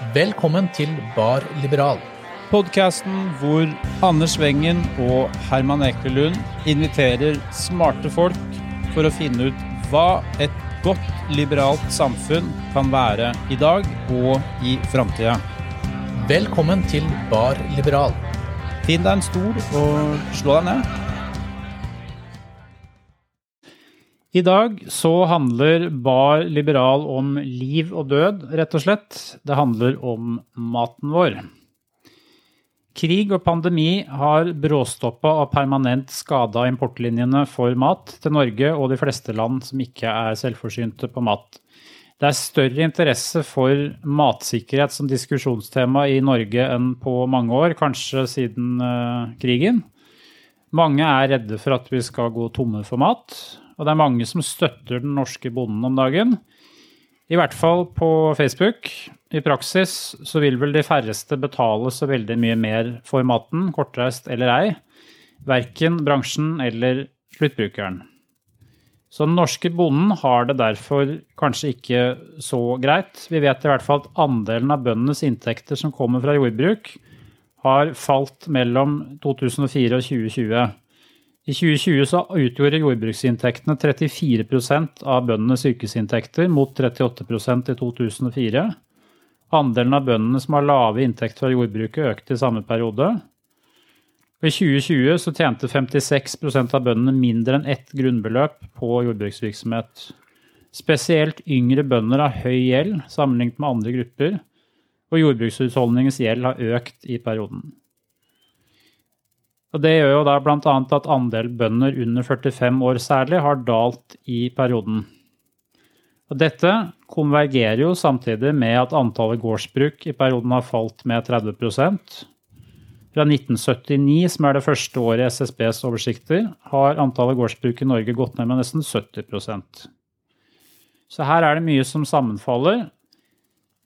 Velkommen til Bar Liberal. Podkasten hvor Anders Wengen og Herman Ekelund inviterer smarte folk for å finne ut hva et godt liberalt samfunn kan være i dag og i framtida. Velkommen til Bar Liberal. Finn deg en stol og slå deg ned. I dag så handler Bar Liberal om liv og død, rett og slett. Det handler om maten vår. Krig og pandemi har bråstoppa og permanent skada importlinjene for mat til Norge og de fleste land som ikke er selvforsynte på mat. Det er større interesse for matsikkerhet som diskusjonstema i Norge enn på mange år, kanskje siden uh, krigen. Mange er redde for at vi skal gå tomme for mat, og det er mange som støtter den norske bonden om dagen. I hvert fall på Facebook. I praksis så vil vel de færreste betale så veldig mye mer for maten, kortreist eller ei. Verken bransjen eller sluttbrukeren. Så den norske bonden har det derfor kanskje ikke så greit. Vi vet i hvert fall at andelen av bøndenes inntekter som kommer fra jordbruk, har falt mellom 2004 og 2020. I 2020 så utgjorde jordbruksinntektene 34% av bøndenes yrkesinntekter, mot 38% i 2004. Andelen av bøndene som har lave inntekter fra jordbruket, økte i samme periode. I 2020 så tjente 56% av bøndene mindre enn ett grunnbeløp på jordbruksvirksomhet. Spesielt yngre bønder har høy gjeld sammenlignet med andre grupper, og jordbrukshusholdningens gjeld har økt i perioden. Og Det gjør jo da bl.a. at andel bønder under 45 år særlig har dalt i perioden. Og Dette konvergerer jo samtidig med at antallet gårdsbruk i perioden har falt med 30% Fra 1979, som er det første året i SSBs oversikter, har antallet gårdsbruk i Norge gått ned med nesten 70% Så her er det mye som sammenfaller.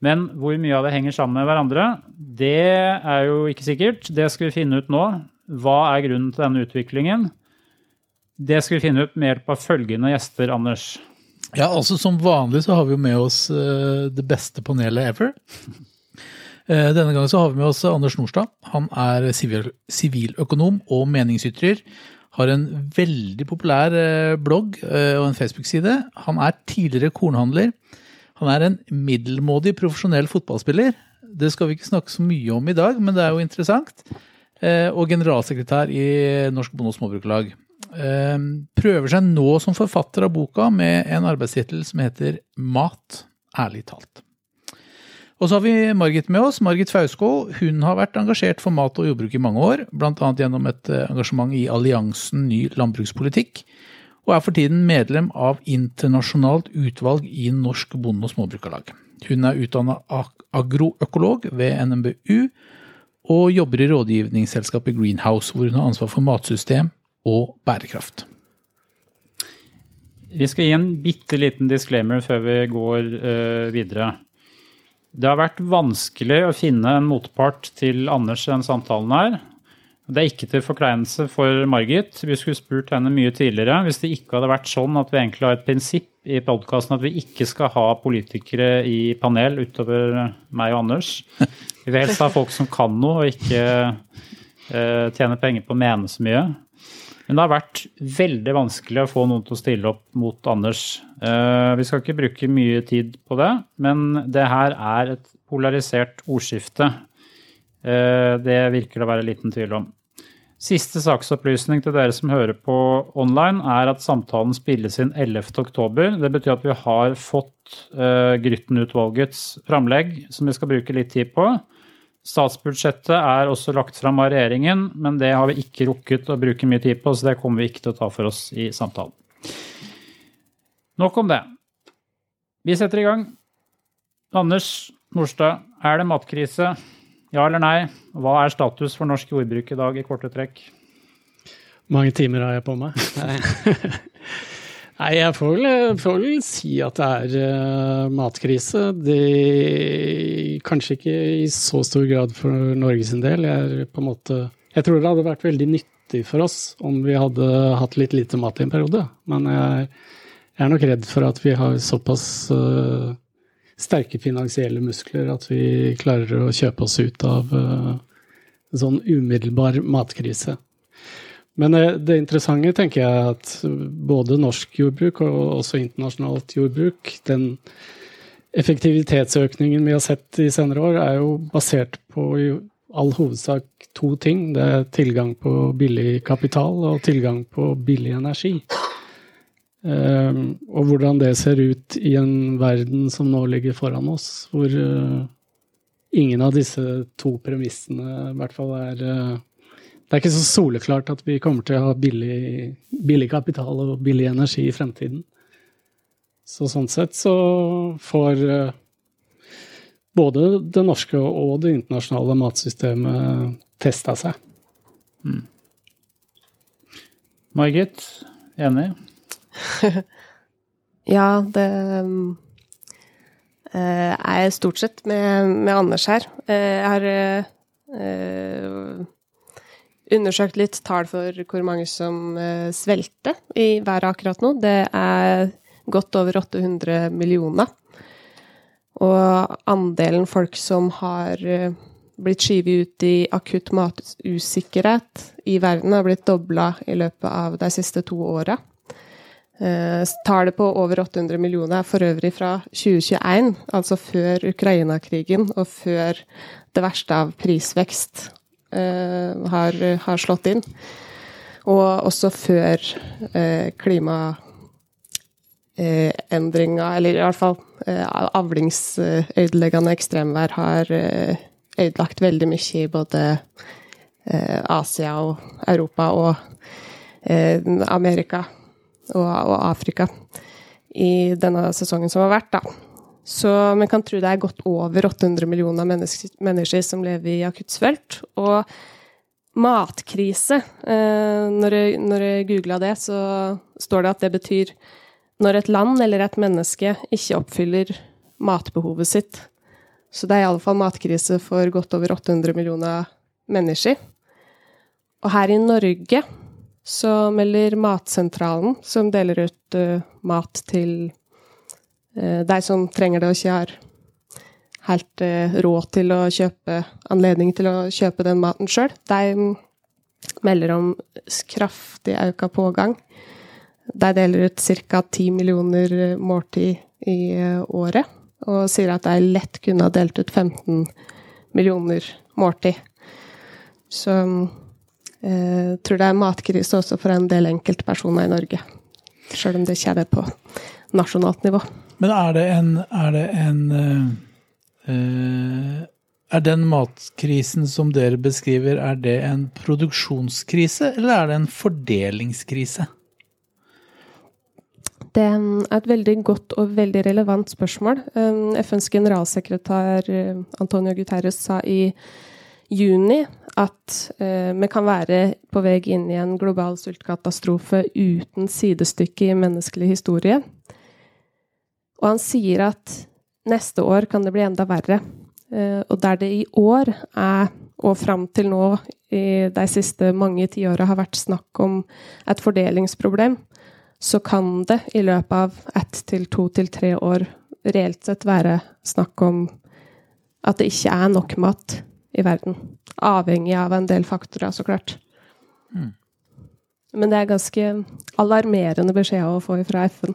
Men hvor mye av det henger sammen med hverandre, det er jo ikke sikkert. Det skal vi finne ut nå hva er grunnen til denne utviklingen? Det skal vi finne ut med hjelp av følgende gjester, Anders. Ja, altså Som vanlig så har vi jo med oss uh, det beste panelet ever. Uh, denne gangen så har vi med oss Anders Nordstad. Han er siviløkonom og meningsytrer. Har en veldig populær uh, blogg og en Facebook-side. Han er tidligere kornhandler. Han er en middelmådig profesjonell fotballspiller. Det skal vi ikke snakke så mye om i dag, men det er jo interessant. Eh, og generalsekretær i Norsk Bonde- og Småbrukerlag. Eh, prøver seg nå som forfatter av boka med en arbeidstittel som heter Mat, ærlig talt. Og så har vi Margit med oss. Margit Fauskå. Hun har vært engasjert for mat og jordbruk i mange år, bl.a. gjennom et eh, engasjement i Alliansen ny landbrukspolitikk, og er for tiden medlem av internasjonalt utvalg i Norsk Bonde- og Småbrukerlag. Hun er utdanna agroøkolog ved NMBU og jobber i rådgivningsselskapet Greenhouse, hvor hun har ansvar for matsystem og bærekraft. Vi skal gi en bitte liten disclaimer før vi går uh, videre. Det har vært vanskelig å finne en motpart til Anders i denne samtalen her. Det er ikke til forkleinelse for Margit. Vi skulle spurt henne mye tidligere. Hvis det ikke hadde vært sånn at vi egentlig har et prinsipp i podkasten at vi ikke skal ha politikere i panel utover meg og Anders. Vi vil helst ha folk som kan noe, og ikke eh, tjene penger på å mene så mye. Men det har vært veldig vanskelig å få noen til å stille opp mot Anders. Eh, vi skal ikke bruke mye tid på det, men det her er et polarisert ordskifte. Eh, det virker det å være liten tvil om. Siste saksopplysning til dere som hører på online, er at samtalen spilles inn 11.10. Det betyr at vi har fått uh, Grytten-utvalgets framlegg, som vi skal bruke litt tid på. Statsbudsjettet er også lagt fram av regjeringen, men det har vi ikke rukket å bruke mye tid på, så det kommer vi ikke til å ta for oss i samtalen. Nok om det. Vi setter i gang. Anders Morstad, er det matkrise? Ja eller nei? Hva er status for norsk jordbruk i dag, i korte trekk? Mange timer har jeg på meg? Nei, jeg får vel, får vel, si at det er uh, matkrise. Det, kanskje ikke i så stor grad for Norges del. Jeg, på en måte, jeg tror det hadde vært veldig nyttig for oss om vi hadde hatt litt lite mat i en periode. Men jeg, jeg er nok redd for at vi har såpass uh, sterke finansielle muskler at vi klarer å kjøpe oss ut av en sånn umiddelbar matkrise. Men uh, det interessante tenker jeg at både norsk jordbruk og også internasjonalt jordbruk, den effektivitetsøkningen vi har sett i senere år, er jo basert på i all hovedsak to ting. Det er tilgang på billig kapital og tilgang på billig energi. Um, og hvordan det ser ut i en verden som nå ligger foran oss, hvor uh, ingen av disse to premissene i hvert fall er uh, Det er ikke så soleklart at vi kommer til å ha billig, billig kapital og billig energi i fremtiden. Så sånn sett så får uh, både det norske og det internasjonale matsystemet testa seg. Mm. Margit, enig? ja, det uh, er stort sett med, med Anders her. Uh, jeg har uh, undersøkt litt tall for hvor mange som svelter i været akkurat nå. Det er godt over 800 millioner. Og andelen folk som har blitt skyvet ut i akutt matusikkerhet i verden, har blitt dobla i løpet av de siste to åra. Uh, tallet på over 800 millioner er for øvrig fra 2021, altså før Ukraina-krigen og før det verste av prisvekst uh, har, har, slått inn. Og også før uh, klimaendringer, eller i hvert fall avlingsødeleggende ekstremvær, har ødelagt veldig mye i både Asia og Europa og Amerika og, og, Afrika i denne sesongen som har vært, da. Så man kan tro det er godt over 800 millioner mennesker, mennesker som lever i akutt svelt. Og matkrise eh, Når jeg, når jeg googla det, så står det at det betyr når et land eller et menneske ikke oppfyller matbehovet sitt. Så det er iallfall matkrise for godt over 800 millioner mennesker. Og her i Norge så melder Matsentralen, som deler ut uh, mat til uh, de som trenger det og ikke har helt uh, råd til å kjøpe anledning til å kjøpe den maten sjøl, de melder om kraftig økt pågang. De deler ut ca. 10 millioner måltid i året, og sier at de lett kunne ha delt ut 15 millioner måltid. Så jeg eh, tror det er matkrise også for en del enkeltpersoner i Norge. Sjøl om det ikke er på nasjonalt nivå. Men er det en, er det en uh, Er den matkrisen som dere beskriver, er det en produksjonskrise, eller er det en fordelingskrise? Det er et veldig godt og veldig relevant spørsmål. FNs generalsekretær Antonio Guterres sa i juni at eh, vi kan være på vei inn i en global sultkatastrofe uten sidestykke i menneskelig historie. Og han sier at neste år kan det bli enda verre. Eh, og der det i år er, og fram til nå i de siste mange tiåra, har vært snakk om et fordelingsproblem, så kan det i løpet av ett til to til tre år reelt sett være snakk om at det ikke er nok mat i verden. Avhengig av en del faktorer, så klart. Mm. Men det er ganske alarmerende beskjed å få fra FN.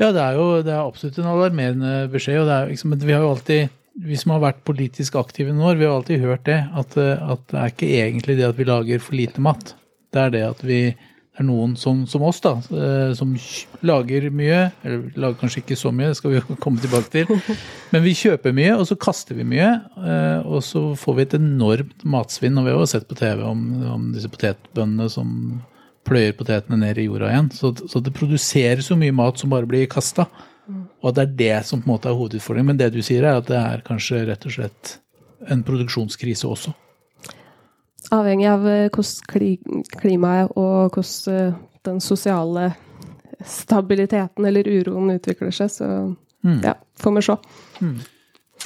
Ja, det er jo det er absolutt en alarmerende beskjed. og det er liksom, Vi har jo alltid, vi som har vært politisk aktive nå, vi har alltid hørt det. At, at det er ikke egentlig det at vi lager for lite mat. Det er det at vi er noen som, som, oss, da, eh, som lager mye. Eller lager kanskje ikke så mye, det skal vi jo komme tilbake til. Men vi kjøper mye, og så kaster vi mye. Eh, og så får vi et enormt matsvinn. Og vi har jo sett på TV om, om disse potetbøndene som pløyer potetene ned i jorda igjen. Så, så det produseres jo mye mat som bare blir kasta. Og det er det som på en måte er hovedutfordringen. Men det du sier, er at det er kanskje rett og slett en produksjonskrise også. Avhengig av eh, hvordan klimaet og hvordan eh, den sosiale stabiliteten eller uroen utvikler seg, så mm. ja, får vi se. Mm.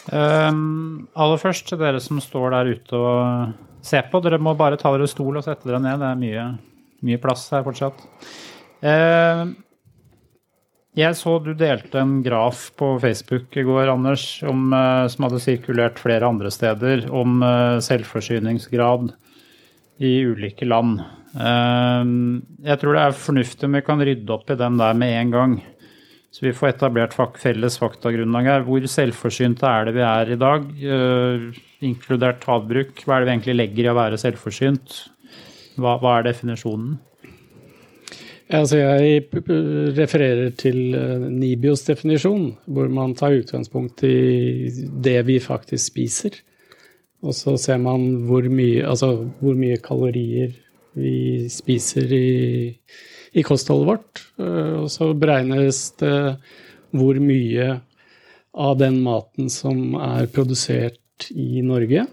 Um, aller først til dere som står der ute og ser på. Dere må bare ta dere stol og sette dere ned. Det er mye, mye plass her fortsatt. Uh, Jeg så du delte en graf på Facebook i går, Anders, om, eh, som hadde sirkulert flere andre steder, om eh, selvforsyningsgrad i ulike land. Eh, Jeg tror det er fornuftig om vi kan rydde opp i den der med en gang. Så vi får etablert felles faktagrunnlag her. Hvor selvforsynte er det vi er i dag, eh, inkludert havbruk? Hva er det vi egentlig legger i å være selvforsynt? Hva, hva er definisjonen? Altså jeg refererer til eh, Nibios definisjon, hvor man tar utgangspunkt i det vi faktisk spiser. Og så ser man hvor mye, altså hvor mye kalorier vi spiser i, i kostholdet vårt. Eh, Og så beregnes det hvor mye av den maten som er produsert i Norge.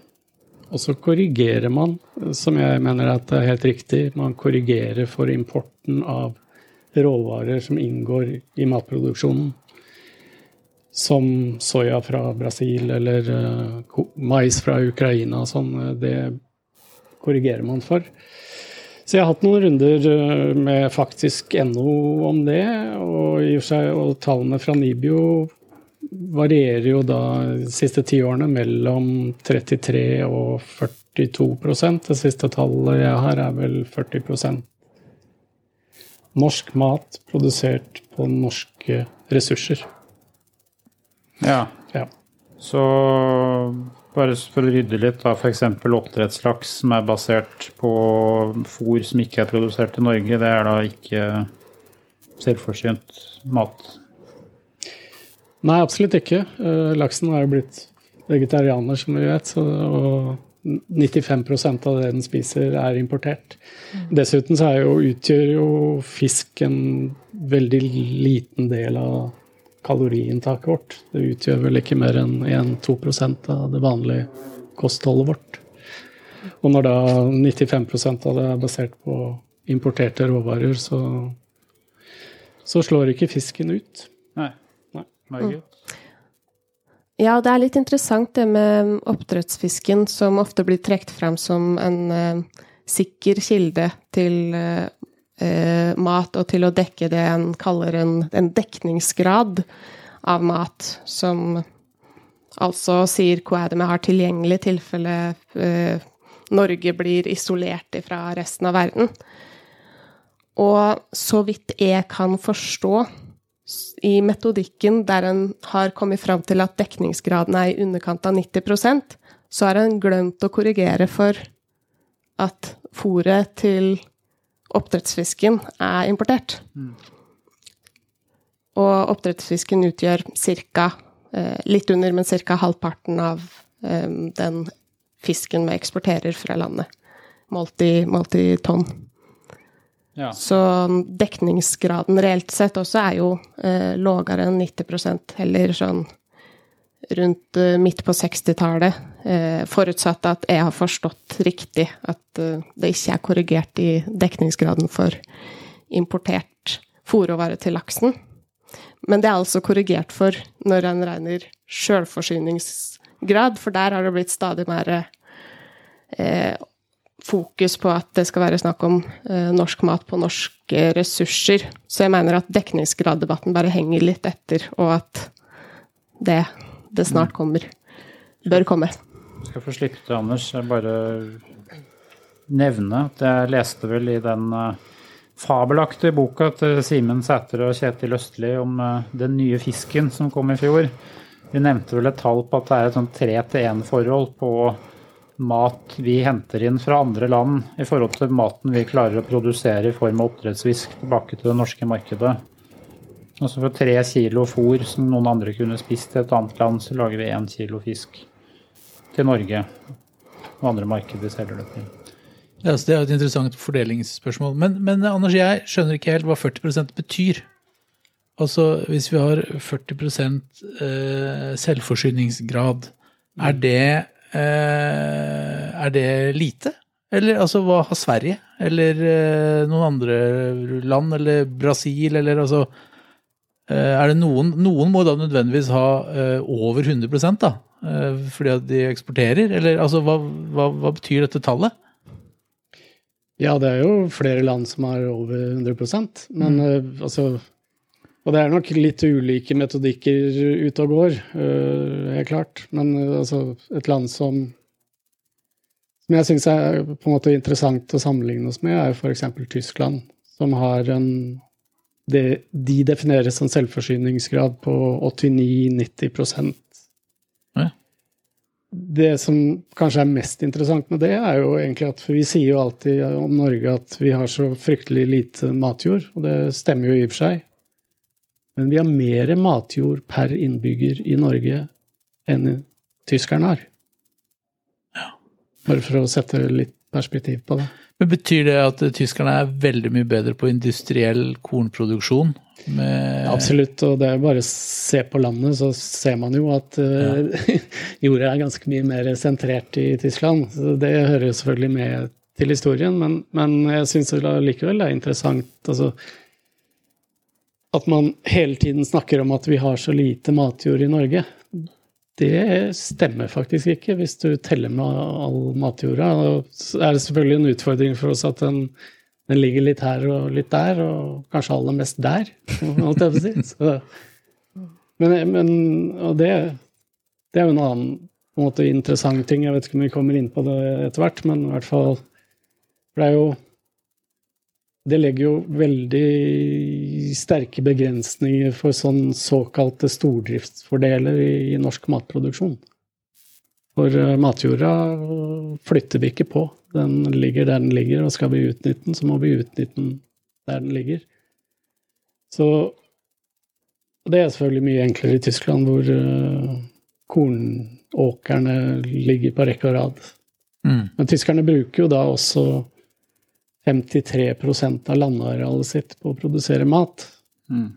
Og så korrigerer man, som jeg mener at det er helt riktig, man korrigerer for importen av råvarer som inngår i matproduksjonen. Som soya fra Brasil eller eh, mais fra Ukraina og sånn. eh, Det korrigerer man for. Så jeg har hatt noen runder eh, med faktisk NO om det, og, seg, og tallene fra Nibio varierer jo da de siste ti årene mellom 33 og 42% Det siste tallet jeg har, er vel 40% Norsk mat produsert på norske ressurser. Ja, Ja. Så bare for å rydde litt, da, f.eks. oppdrettslaks som er basert på fôr som ikke er produsert i Norge, det er da ikke selvforsynt mat. Nei, absolutt ikke. Eh, Laksen har jo blitt vegetarianer, som vi vet. Så, og 95% av det den spiser, er importert. Dessuten så er jo, utgjør jo fisk en veldig liten del av kaloriinntaket vårt. Det utgjør vel ikke mer enn 1-2% av det vanlige kostholdet vårt. Og når da 95% av det er basert på importerte råvarer, så, så slår ikke fisken ut. Nei. Nei. Margit? Ja, det er litt interessant det med oppdrettsfisken, som ofte blir trukket frem som en uh, sikker kilde til eh, mat, og til å dekke det en kaller en, en dekningsgrad av mat, som altså sier hva er det vi har tilgjengelig tilfelle eh, Norge blir isolert fra resten av verden. Og så vidt jeg kan forstå, i metodikken der en har kommet fram til at dekningsgraden er i underkant av 90% så har en glemt å korrigere for at fôret til oppdrettsfisken er importert. Og oppdrettsfisken utgjør ca. Eh, litt under, men ca. halvparten av eh, den fisken vi eksporterer fra landet. Målt i, målt i tonn. Ja. Så dekningsgraden reelt sett også er jo eh, lavere enn 90% heller sånn rundt eh, midt på 60-tallet. Eh, forutsatt at jeg har forstått riktig at eh, det ikke er korrigert i dekningsgraden for importert fôrråvare til laksen. Men det er altså korrigert for når en regner sjølforsyningsgrad, for der har det blitt stadig mer eh, fokus på at det skal være snakk om eh, norsk mat på norske ressurser. Så jeg mener at dekningsgraddebatten bare henger litt etter, og at det, det snart kommer. Bør komme. Jeg skal få slippe til, Anders. Jeg bare nevne at jeg leste vel i den eh, fabelaktige boka til Simen Sæter og Kjetil Østli om eh, den nye fisken som kom i fjor. De nevnte vel et tall på at det er et sånn tre-til-én-forhold på mat vi henter inn fra andre land i forhold til maten vi klarer å produsere i form av oppdrettsfisk tilbake til det norske markedet. Altså for tre kilo fôr som noen andre kunne spist i et annet land, så lager vi én kilo fisk til Norge og andre markeder selger det til. Ja, så det er jo et interessant fordelingsspørsmål. Men, men Anders, jeg skjønner ikke helt hva 40% betyr. Altså, hvis vi har 40 eh, selvforsyningsgrad, er det, eh, er det lite? Eller altså, hva har Sverige? Eller eh, noen andre land? Eller Brasil? Eller altså Er det noen Noen må da nødvendigvis ha eh, over 100% da? Eh, fordi at de eksporterer? Eller altså, hva, hva, hva betyr dette tallet? Ja, det er jo flere land som har over 100% men mm. altså Og det er nok litt ulike metodikker ute og går, helt klart. Men altså, et land som som jeg syns er på en måte interessant å sammenligne oss med, er f.eks. Tyskland, som har en det, De defineres som selvforsyningsgrad på 89-90 Ja. Det som kanskje er mest interessant med det, er jo egentlig at vi sier jo alltid om Norge at vi har så fryktelig lite matjord, og det stemmer jo i og for seg. Men vi har mer matjord per innbygger i Norge enn tyskerne har. Bare for å sette litt perspektiv på det. Men Betyr det at tyskerne er veldig mye bedre på industriell kornproduksjon? Med Absolutt, og det er bare å se på landet, så ser man jo at ja. jorda er ganske mye mer sentrert i Tyskland. Så det hører jo selvfølgelig med til historien, men, men jeg syns likevel det er interessant altså, at man hele tiden snakker om at vi har så lite matjord i Norge. Det stemmer faktisk ikke, hvis du teller med all matjorda. Så er det selvfølgelig en utfordring for oss at den, den ligger litt her og litt der, og kanskje aller mest der, holdt jeg på å si. Så, men, men og det, det, er jo en annen på en måte, interessant ting. Jeg vet ikke om vi kommer inn på det etter hvert, men i hvert fall det er jo det legger jo veldig sterke begrensninger for sånn såkalte stordriftsfordeler i, i norsk matproduksjon. For uh, matjorda flytter vi ikke på. Den ligger der den ligger, og skal vi utnytte den, så må vi utnytte den der den ligger. Så det er selvfølgelig mye enklere i Tyskland, hvor uh, kornåkrene ligger på rekke og rad. Mm. Men tyskerne bruker jo da også 53% av landarealet sitt på å produsere mat. Mm.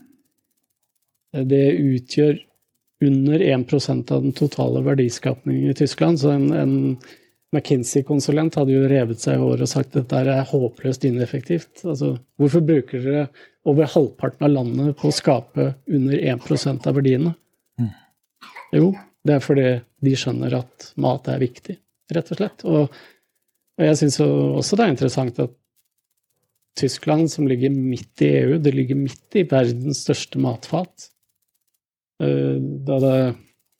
Det utgjør under 1% av den totale verdiskapningen i Tyskland. Så en, en McKinsey-konsulent hadde jo revet seg i håret og sagt at dette er håpløst ineffektivt. Altså, hvorfor bruker dere over halvparten av landet på å skape under 1 av verdiene? Mm. Jo, det er fordi de skjønner at mat er viktig, rett og slett. Og, og jeg syns også det er interessant at Tyskland, som ligger midt i EU, det ligger midt i verdens største matfat. Eh, da det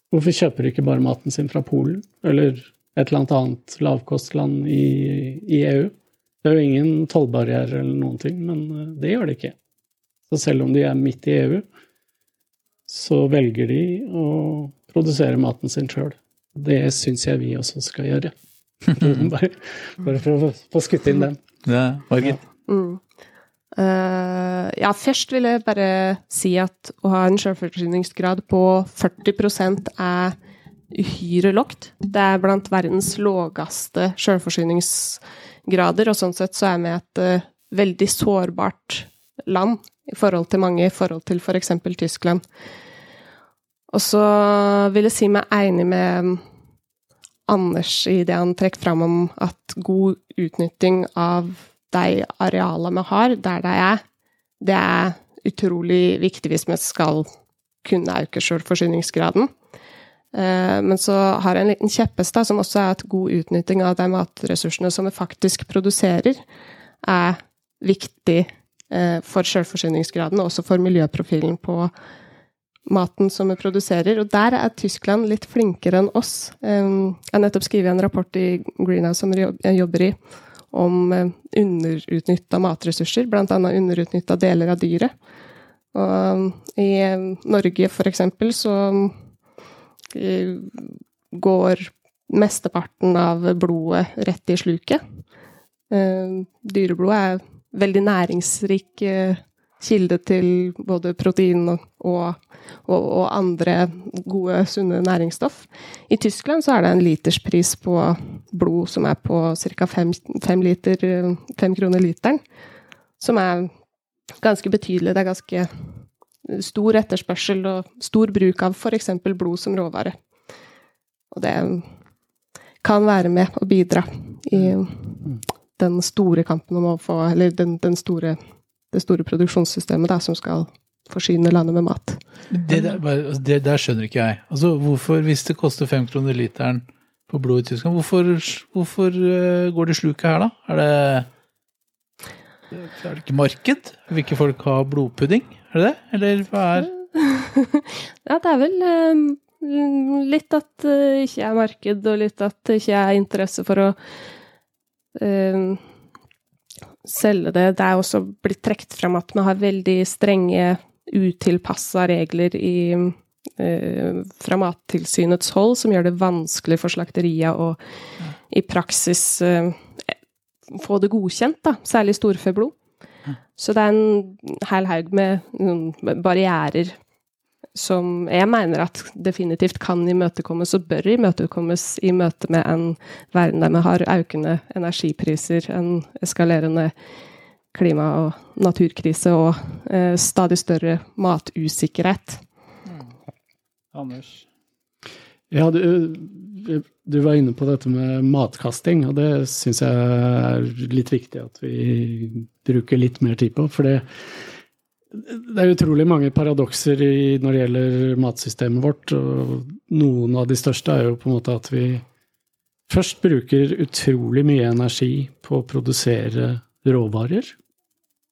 Hvorfor kjøper de ikke bare maten sin fra Polen, eller et eller annet lavkostland i, i EU? Det er jo ingen tollbarrierer eller noen ting, men eh, det gjør de ikke. Så selv om de er midt i EU, så velger de å produsere maten sin sjøl. Det syns jeg vi også skal gjøre. bare, bare, for å få skutt inn den. Ja? Uh, ja, først vil jeg bare si at å ha en selvforsyningsgrad på 40% er uhyre lågt. Det er blant verdens lågeste selvforsyningsgrader, og sånn sett så er vi et uh, veldig sårbart land i forhold til mange, i forhold til f.eks. For Tyskland. Og så vil jeg si meg enig med Anders i det han trekker fram om at god utnytting av de arealene vi har, der de er, det er utrolig viktig hvis vi skal kunne øke selvforsyningsgraden. Eh, men så har jeg en liten kjepphest, som også er at god utnytting av de matressursene som vi faktisk produserer, er viktig eh, for selvforsyningsgraden, og også for miljøprofilen på maten som vi produserer. Og der er Tyskland litt flinkere enn oss. Eh, jeg har nettopp skrevet en rapport i Greenhouse som jeg jobber i, om eh, underutnytta matressurser, bl.a. underutnytta deler av dyret. Og i eh, Norge, eksempel, så eh, går mesteparten av blodet rett i sluket. Dyreblodet er veldig næringsrik kilde til både protein og, og, og, andre gode, sunne næringsstoff. I Tyskland så er det en literspris på blod som er på ca. Fem, fem, liter, fem kroner literen. Som er ganske betydelig. Det er ganske stor etterspørsel og stor bruk av f.eks. blod som råvare. Og det kan være med å bidra i den store kampen om å få Eller den, den store det store produksjonssystemet da, som skal forsyne landet med mat. Det der, altså, det der, skjønner ikke jeg. Altså, hvorfor, Hvis det koster fem kroner literen på blod i Tyskland, hvorfor, hvorfor uh, går det sluket her, da? Er det, er det ikke marked? Vil ikke folk ha blodpudding? Er det det? Eller hva er Ja, det er vel eh, litt at det ikke er marked, og litt at det ikke er interesse for å eh, selge det. Det er også blitt trukket frem at vi har veldig strenge, utilpassa regler i, eh, fra Mattilsynets hold, som gjør det vanskelig for slakterier å i praksis eh, få det godkjent, da, særlig storfeblod. Så det er en hel haug med noen barrierer som jeg mener at definitivt kan imøtekommes og bør imøtekommes i møte med en verden der vi har økende energipriser, en eskalerende klima- og naturkrise og eh, stadig større matusikkerhet. Anders? Ja, du, du, var inne på dette med matkasting, og det syns jeg er litt viktig at vi bruker litt mer tid på. For det, det er utrolig mange paradokser når det gjelder matsystemet vårt. og Noen av de største er jo på en måte at vi først bruker utrolig mye energi på å produsere råvarer.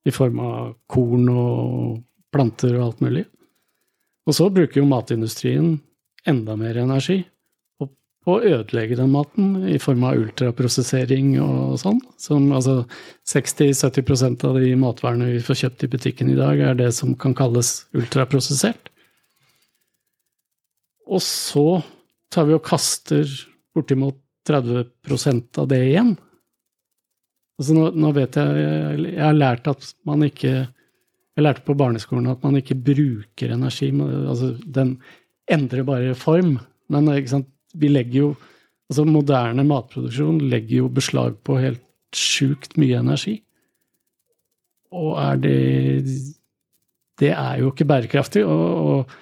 I form av korn og planter og alt mulig. Og så bruker jo matindustrien enda mer energi å ødelegge den maten i form av ultraprosessering og sånn. Som altså 60-70% av de matvarene vi får kjøpt i butikken i dag, er det som kan kalles ultraprosessert. Og så tar vi og kaster bortimot 30% av det igjen. Altså nå, nå, vet jeg Jeg har lært at man ikke Jeg lærte på barneskolen at man ikke bruker energi. Altså den endrer bare form. Men vi legger jo Altså moderne matproduksjon legger jo beslag på helt sjukt mye energi. Og er det Det er jo ikke bærekraftig. Og, og,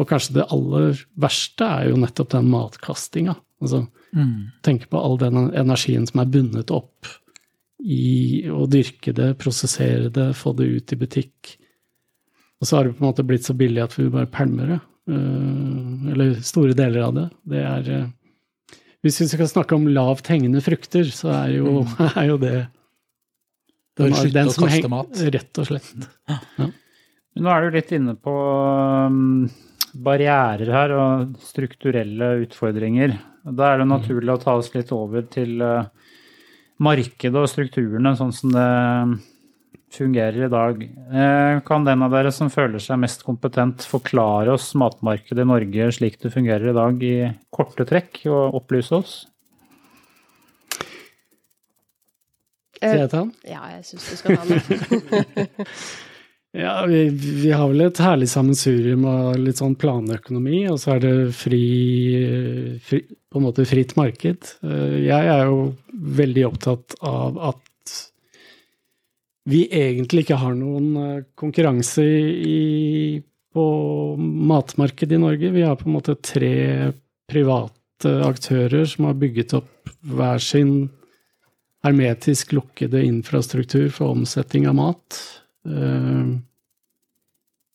og kanskje det aller verste er jo nettopp den matkastinga. Altså, mm. tenke på all den energien som er bundet opp i å dyrke det, prosessere det, få det ut i butikk. Og så har det på en måte blitt så billig at vi bare pælmer det. Eh, eller store deler av det. Det er eh, Hvis vi skal snakke om lavt hengende frukter, så er jo, mm. er jo det den, den som henger. Rett og slett. Ja. Nå er du litt inne på um, barrierer her og strukturelle utfordringer. Da er det naturlig å ta oss litt over til uh, markedet og strukturene sånn som det fungerer i dag. Eh, kan den av dere som føler seg mest kompetent, forklare oss matmarkedet i Norge slik det fungerer i dag, i korte trekk, og opplyse oss? Skal jeg ta den? Ja, jeg syns du skal ta den. ja, vi, vi, har vel et herlig sammensurium av litt sånn planøkonomi, og så er det fri, fri, på en måte fritt marked. Eh, jeg er jo veldig opptatt av at vi egentlig ikke har noen eh, konkurranse i, på matmarkedet i Norge. Vi har på en måte tre private aktører som har bygget opp hver sin hermetisk lukkede infrastruktur for omsetning av mat. Uh,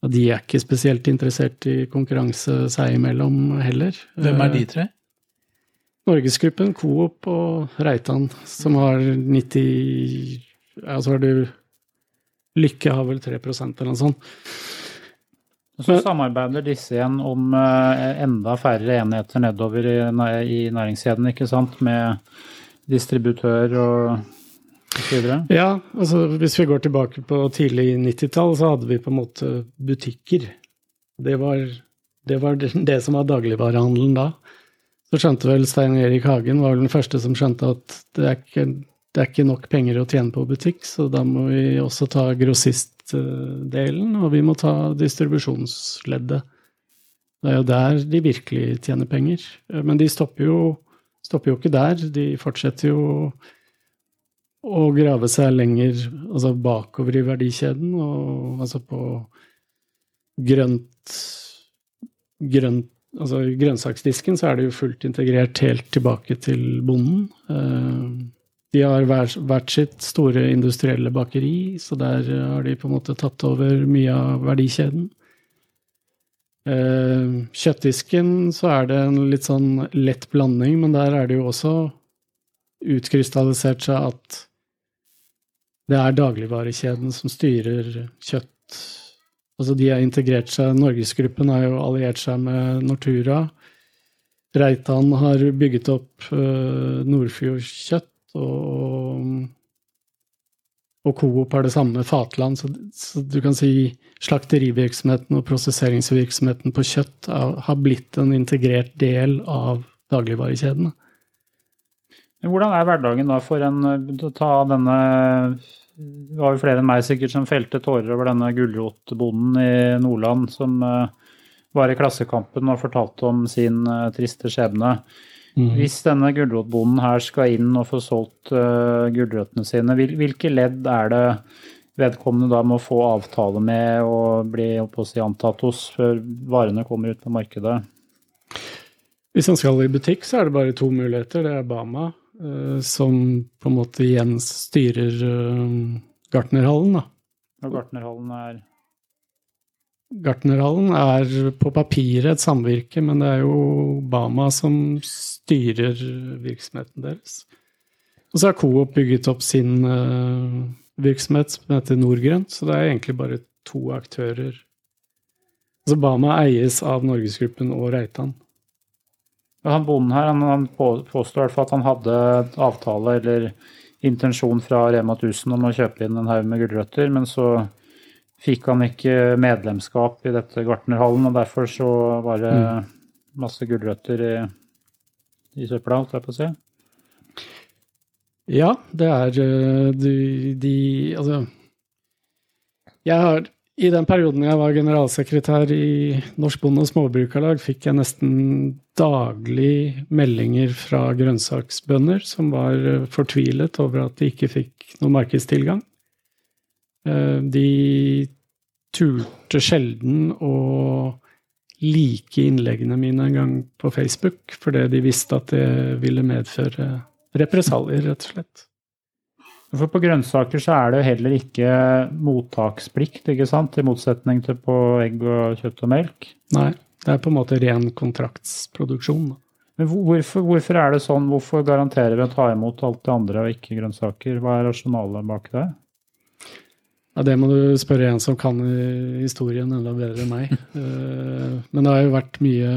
de er ikke spesielt interessert i konkurranse seg imellom heller. Hvem er de tre? Norgesgruppen, Coop og Reitan, som har 90 ja, så har du Lykke har vel 3% eller noe sånt. Så samarbeider disse igjen om eh, enda færre enheter nedover i, i næringskjeden, ikke sant? Med distributør og så videre? Ja, altså hvis vi går tilbake på tidlig 90-tall, så hadde vi på en måte butikker. Det var det, var det som var dagligvarehandelen da. Så skjønte vel Stein Erik Hagen var vel den første som skjønte at det er ikke det er ikke nok penger å tjene på butikk, så da må vi også ta grossistdelen, og vi må ta distribusjonsleddet. Det er jo der de virkelig tjener penger. Men de stopper jo, stopper jo ikke der. De fortsetter jo å grave seg lenger altså bakover i verdikjeden, og altså på grønt, grønt Altså i grønnsaksdisken så er det jo fullt integrert helt tilbake til bonden. Eh, de har hvert sitt store industrielle bakeri, så der har de på en måte tatt over mye av verdikjeden. Eh, kjøttdisken så er det en litt sånn lett blanding, men der er det jo også utkrystallisert seg at det er dagligvarekjeden som styrer kjøtt, Altså de har integrert seg, Norgesgruppen har jo alliert seg med Nortura. Reitan har bygget opp uh, Nordfjordkjøtt, og, Coop har det samme Fatland. Så, så, du kan si slakterivirksomheten og prosesseringsvirksomheten på kjøtt har blitt en integrert del av dagligvarekjedene. Hvordan er hverdagen da for en ta denne Det var jo flere enn meg sikkert som felte tårer over denne gulrotbonden i Nordland som uh, var i Klassekampen og fortalte om sin uh, triste skjebne. Mm. Hvis denne gulrotbonden her skal inn og få solgt uh, gulrøttene sine, hvil, hvilke ledd er det vedkommende da må få avtale med og bli si, antatt hos før varene kommer ut på markedet? Hvis han skal i butikk, så er det bare to muligheter. Det er Bama, uh, som på en måte igjen styrer uh, Gartnerhallen. Da. Og Gartnerhallen er Gartnerhallen er på papiret et samvirke, men det er jo Bama som styrer virksomheten deres. Og så har Coop bygget opp sin uh, virksomhet som heter Nordgrønt, så det er egentlig bare to aktører. Altså Bama eies av Norgesgruppen og Reitan. Han bonden her han påstår i hvert fall at han hadde avtale eller intensjon fra Rema 1000 om å kjøpe inn en haug med gulrøtter, men så fikk han ikke medlemskap i dette gartnerhallen, og derfor så var det mm. masse gulrøtter i, i søpla, holdt jeg på å si. Ja, det er eh, de, de Altså Jeg har I den perioden jeg var generalsekretær i Norsk Bonde- og Småbrukarlag, fikk jeg nesten daglig meldinger fra grønnsaksbønder som var eh, fortvilet over at de ikke fikk noe markedstilgang. Eh, de turte sjelden å like innleggene mine en gang på Facebook, fordi de visste at det ville medføre represalier, rett og slett. For på grønnsaker så er det jo heller ikke mottaksplikt, ikke sant? I motsetning til på egg og kjøtt og melk. Nei, det er på en måte ren kontraktsproduksjon. Men hvorfor, hvorfor er det sånn? Hvorfor garanterer vi å ta imot alt det andre og ikke grønnsaker? Hva er rasjonalet bak det? Ja, Det må du spørre en som kan historien enda bedre enn meg. Eh, men det har jo vært mye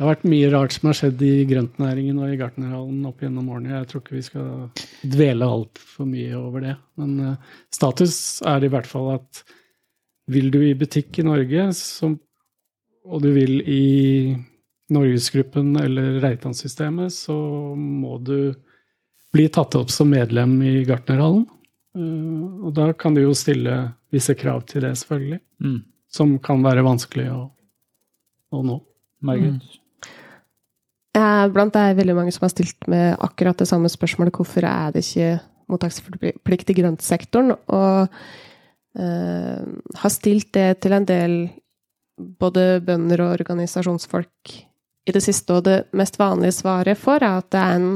det har vært mye rart som har skjedd i grøntnæringen og i gartnerhallen opp gjennom årene. Jeg tror ikke vi skal dvele altfor mye over det. Men uh, status er i hvert fall at vil du i butikk i Norge, som, og du vil i Norgesgruppen eller Reitan-systemet, så må du bli tatt opp som medlem i gartnerhallen. Uh, og da kan du jo stille visse krav til det, selvfølgelig. Mm. Som kan være vanskelig å, å nå. Margit? Mm. Blant det er veldig mange som har stilt med akkurat det samme spørsmålet. Hvorfor er det ikke mottaksplikt i grøntsektoren? Og uh, har stilt det til en del både bønder og organisasjonsfolk i det siste. Og det mest vanlige svaret for er at det er en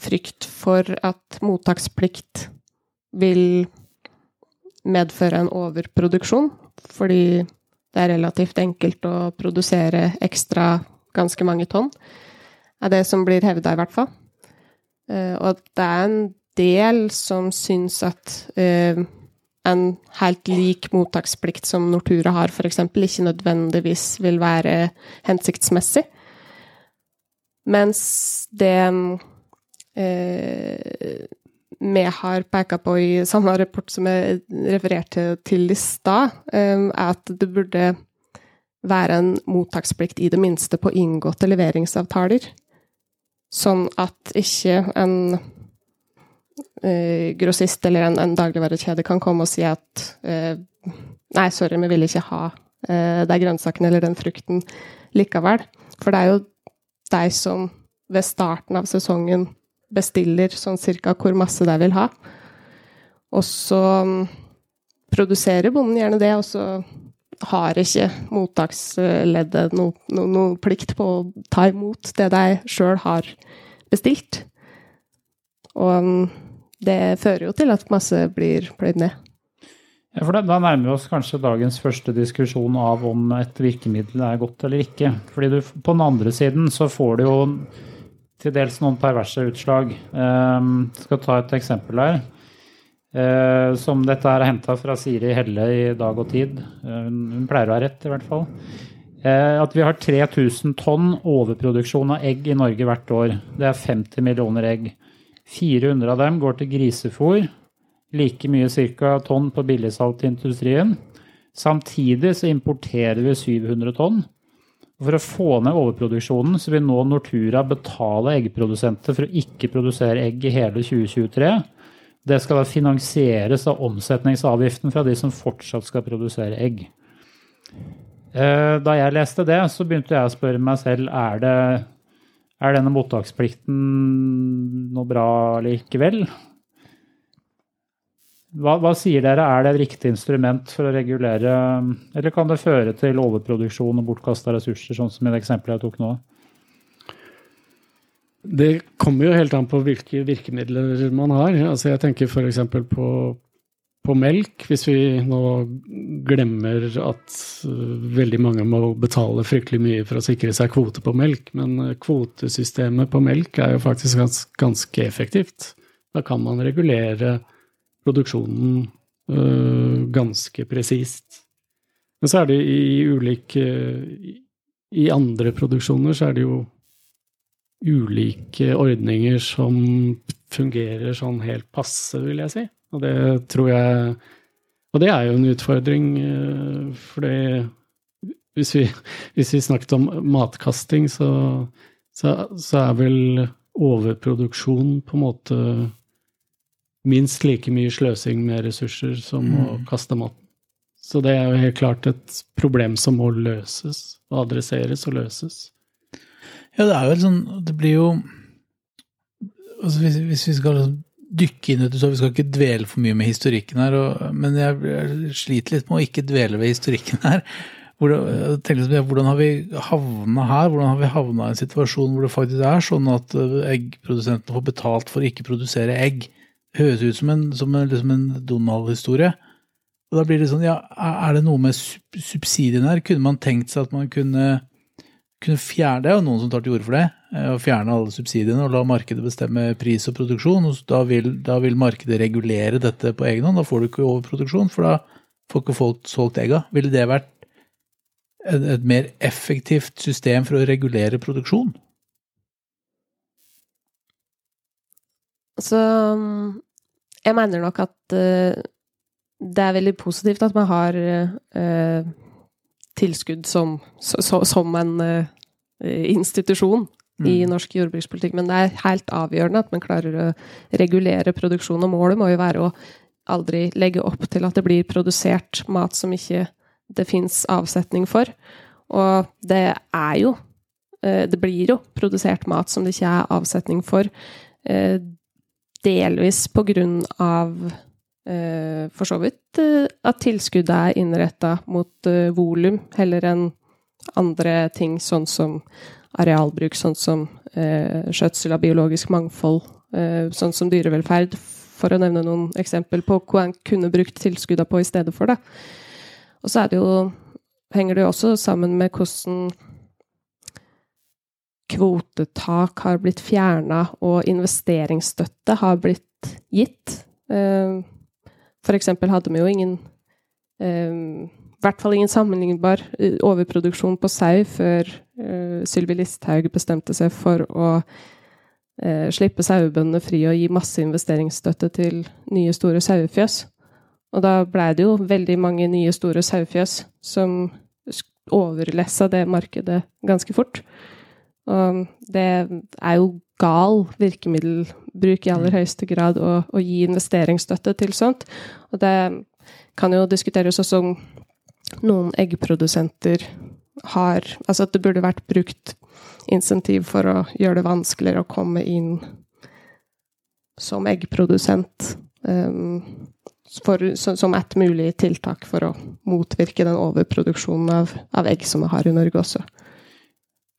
frykt for at mottaksplikt vil medføre en overproduksjon. Fordi det er relativt enkelt å produsere ekstra ganske mange tonn er det som blir hevda, i hvert fall. Uh, og det er en del som syns at uh, en helt lik mottaksplikt som Nortura har, f.eks., ikke nødvendigvis vil være hensiktsmessig. Mens det uh, vi har peka på i samme rapport som jeg refererte til i stad, er at det burde være en mottaksplikt i det minste på inngåtte leveringsavtaler. Sånn at ikke en uh, grossist eller en, en dagligvarekjede kan komme og si at uh, Nei, sorry, vi vil ikke ha uh, de grønnsakene eller den frukten likevel. For det er jo de som ved starten av sesongen bestiller sånn cirka hvor masse de vil ha. Og så um, produserer bonden gjerne det, og så har ikke mottaksleddet noe no, no plikt på å ta imot det de sjøl har bestilt. Og um, det fører jo til at masse blir pløyd ned. Ja, for Da nærmer vi oss kanskje dagens første diskusjon av om et virkemiddel er godt eller ikke. Fordi du, På den andre siden så får du jo til dels noen perverse utslag. Jeg um, skal ta et eksempel her. Eh, som dette her er henta fra Siri Helle i Dag og Tid. Eh, hun, pleier å ha rett, i hvert fall. Eh, at vi har 3000 tonn overproduksjon av egg i Norge hvert år. Det er 50 millioner egg. 400 av dem går til grisefôr. Like mye ca. tonn på billigsalt til industrien. Samtidig så importerer vi 700 tonn. For å få ned overproduksjonen så vil nå Nortura betale eggprodusenter for å ikke produsere egg i hele 2023. Det skal da finansieres av omsetningsavgiften fra de som fortsatt skal produsere egg. Eh, da jeg leste det, så begynte jeg å spørre meg selv er det er denne mottaksplikten noe bra likevel? Hva, hva, sier dere, er det et riktig instrument for å regulere, eller kan det føre til overproduksjon og bortkasta ressurser, sånn som i det eksempelet jeg tok nå? Det kommer jo helt an på hvilke virkemidler man har. Altså jeg tenker f.eks. På, på melk. Hvis vi nå glemmer at uh, veldig mange må betale fryktelig mye for å sikre seg kvote på melk, men uh, kvotesystemet på melk er jo faktisk gans, ganske effektivt. Da kan man regulere produksjonen uh, ganske presist. Men så er det i ulike I andre produksjoner så er det jo ulike ordninger som fungerer sånn helt passe, vil jeg si. Og det tror jeg Og det er jo en utfordring, eh, for hvis vi, hvis vi snakket om matkasting, så, så, så, er vel overproduksjon på en måte minst like mye sløsing med ressurser som mm. å kaste mat. Så det er jo helt klart et problem som må løses, og adresseres og løses. Ja, det er jo sånn Det blir jo altså hvis, hvis, vi skal liksom dykke inn i det, så vi skal ikke dvele for mye med historikken her, og, men jeg, jeg, sliter litt med å ikke dvele ved historikken her. Hvordan, jeg, hvordan har vi havna her? Hvordan har vi havna i en situasjon hvor det faktisk er sånn at eh, eggprodusentene får betalt for å ikke produsere egg? Høres ut som en, som en, liksom en Donald-historie. Og da blir det sånn, ja, Er det noe med subsidiene her? Kunne man tenkt seg at man kunne kunne fjerne Det er jo noen som tar til orde for det. Eh, å fjerne alle subsidiene og la markedet bestemme pris og produksjon. og Da vil, da vil markedet regulere dette på egen hånd. Da får du ikke overproduksjon, for da får ikke folk solgt egga. Ville det vært et, et mer effektivt system for å regulere produksjon? Så jeg mener nok at uh, det er veldig positivt at man har uh, tilskudd som, så, som en uh, institusjon mm. i norsk jordbrukspolitikk. Men det er helt avgjørende at man klarer å regulere produksjon. Og målet må jo være å aldri legge opp til at det blir produsert mat som ikke det fins avsetning for. Og det er jo uh, Det blir jo produsert mat som det ikke er avsetning for. Delvis på grunn av Eh, for så vidt eh, at tilskuddet er innretta mot eh, volum heller enn andre ting, sånn som arealbruk, sånn som skjøtsel av biologisk mangfold, sånn som dyrevelferd, for å nevne noen eksempel på hva en kunne brukt tilskuddene på i stedet for det. Og så det jo, henger det jo også sammen med hvordan kvotetak har blitt fjerna, og investeringsstøtte har blitt gitt. For eksempel hadde vi jo ingen um, i hvert fall ingen sammenlignbar eh, overproduksjon på sau før uh, Sylvi Listhaug bestemte seg for å uh, slippe sauebøndene fri og gi masse investeringsstøtte til nye, store sauefjøs. Og da blei det jo veldig mange nye, store sauefjøs som overlessa det markedet ganske fort. Og det er jo gal virkemiddelbruk i aller mm. høyeste grad å, å gi investeringsstøtte til sånt. Og det kan jo diskuteres også om noen eggprodusenter har Altså at det burde vært brukt insentiv for å gjøre det vanskeligere å komme inn som eggprodusent. Um, for, som et mulig tiltak for å motvirke den overproduksjonen av, av egg som vi har i Norge også.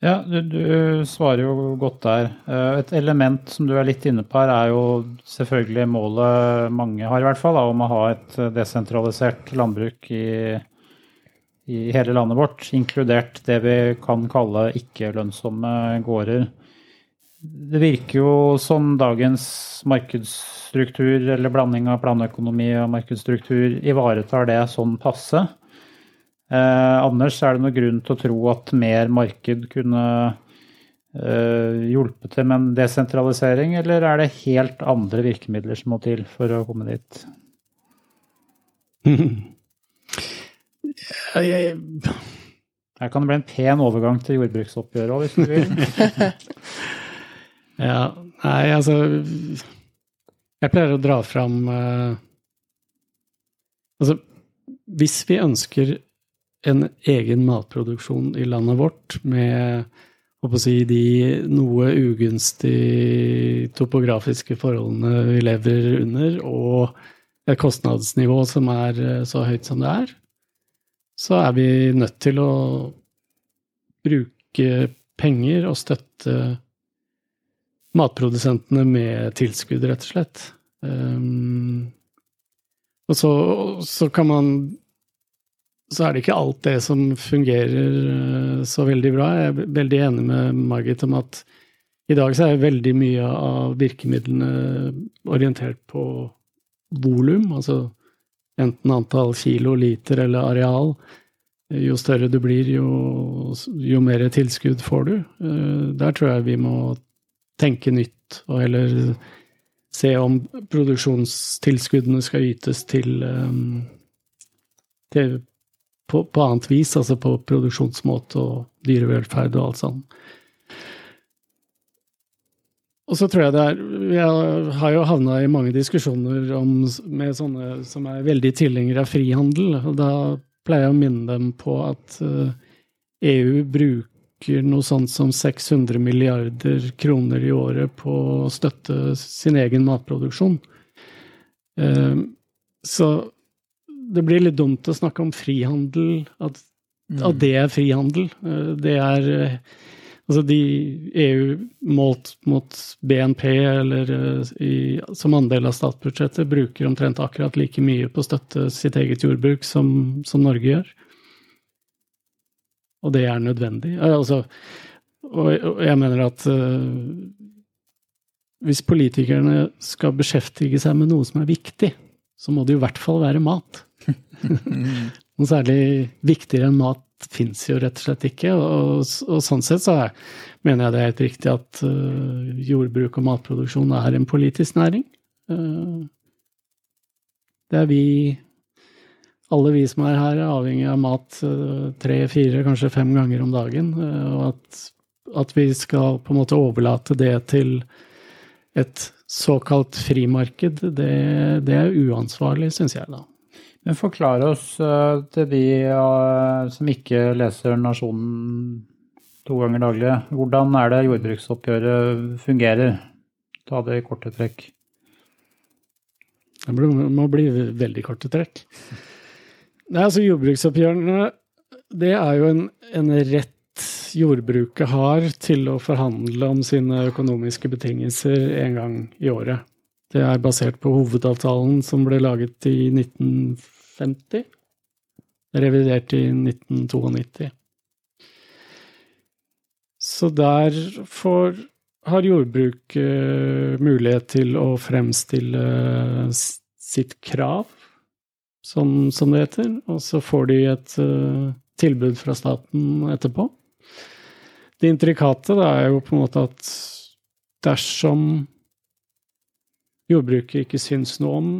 Ja, du, du, svarer jo godt der. Et element som du er litt inne på her, er jo selvfølgelig målet mange har, i hvert fall, om å ha et desentralisert landbruk i, i hele landet vårt, inkludert det vi kan kalle ikke-lønnsomme gårder. Det virker jo som dagens markedsstruktur, eller blanding av planøkonomi og markedsstruktur, ivaretar det sånn passe. Eh, Anders, er det noen grunn til å tro at mer marked kunne eh, hjulpet til med en desentralisering, eller er det helt andre virkemidler som må til for å komme dit? Jeg, jeg, Her kan det bli en pen overgang til jordbruksoppgjøret òg, hvis du vil. ja, nei, altså Jeg pleier å dra fram eh, Altså, hvis vi ønsker en egen matproduksjon i landet vårt med si, de noe ugunstige topografiske forholdene vi lever under, og et kostnadsnivå som er eh, så høyt som det er, så er vi nødt til å bruke penger og støtte matprodusentene med tilskudd, rett og slett. Um, og så, så, kan man Så er det ikke alt det som fungerer uh, så veldig bra. Jeg er veldig enig med Margit om at i dag så er veldig mye av virkemidlene orientert på volum, altså enten antall kilo, liter eller areal. Jo større du blir, jo, jo mer tilskudd får du. Uh, der tror jeg vi må tenke nytt, og heller se om produksjonstilskuddene skal ytes til, um, til på, på, annet vis, altså på produksjonsmåte og dyrevelferd og alt sånt. Og så tror jeg det er Jeg har jo havna i mange diskusjoner om, med sånne som er veldig tilhengere av frihandel. og Da pleier jeg å minne dem på at EU bruker bruker noe sånt som 600 milliarder kroner i året på å støtte sin egen matproduksjon. Eh, så det blir litt dumt å snakke om frihandel, at, mm. at det er frihandel. Eh, det er eh, Altså de EU målt mot BNP eller i, som andel av statsbudsjettet bruker omtrent akkurat like mye på å støtte sitt eget jordbruk som, som Norge gjør og det er nødvendig. Altså, og jeg mener at uh, hvis politikerne skal beskjeftige seg med noe som er viktig, så må det i hvert fall være mat. Noe særlig viktigere enn mat fins jo rett og slett ikke. Og, og sånn sett så er, mener jeg det er helt riktig at uh, jordbruk og matproduksjon er en politisk næring. Uh, det er vi alle vi som er her, er avhengig av mat eh, tre, fire, kanskje fem ganger om dagen. Og at, at, vi skal på en måte overlate det til et såkalt frimarked, det, det er uansvarlig, syns jeg, da. Men forklar oss uh, til de uh, som ikke leser Nasjonen to ganger daglig, hvordan er det jordbruksoppgjøret fungerer? Ta det i korte trekk. Det må bli veldig korte trekk. Nei, altså Jordbruksoppgjørene det er jo en, en, rett jordbruket har til å forhandle om sine økonomiske betingelser en gang i året. Det er basert på hovedavtalen som ble laget i 1950, revidert i 1992. Så der får, har jordbruket mulighet til å fremstille sitt krav som, som, det heter. Og så får de et uh, tilbud fra staten etterpå. Det intrikate da, er jo på en måte at dersom jordbruket ikke syns noe om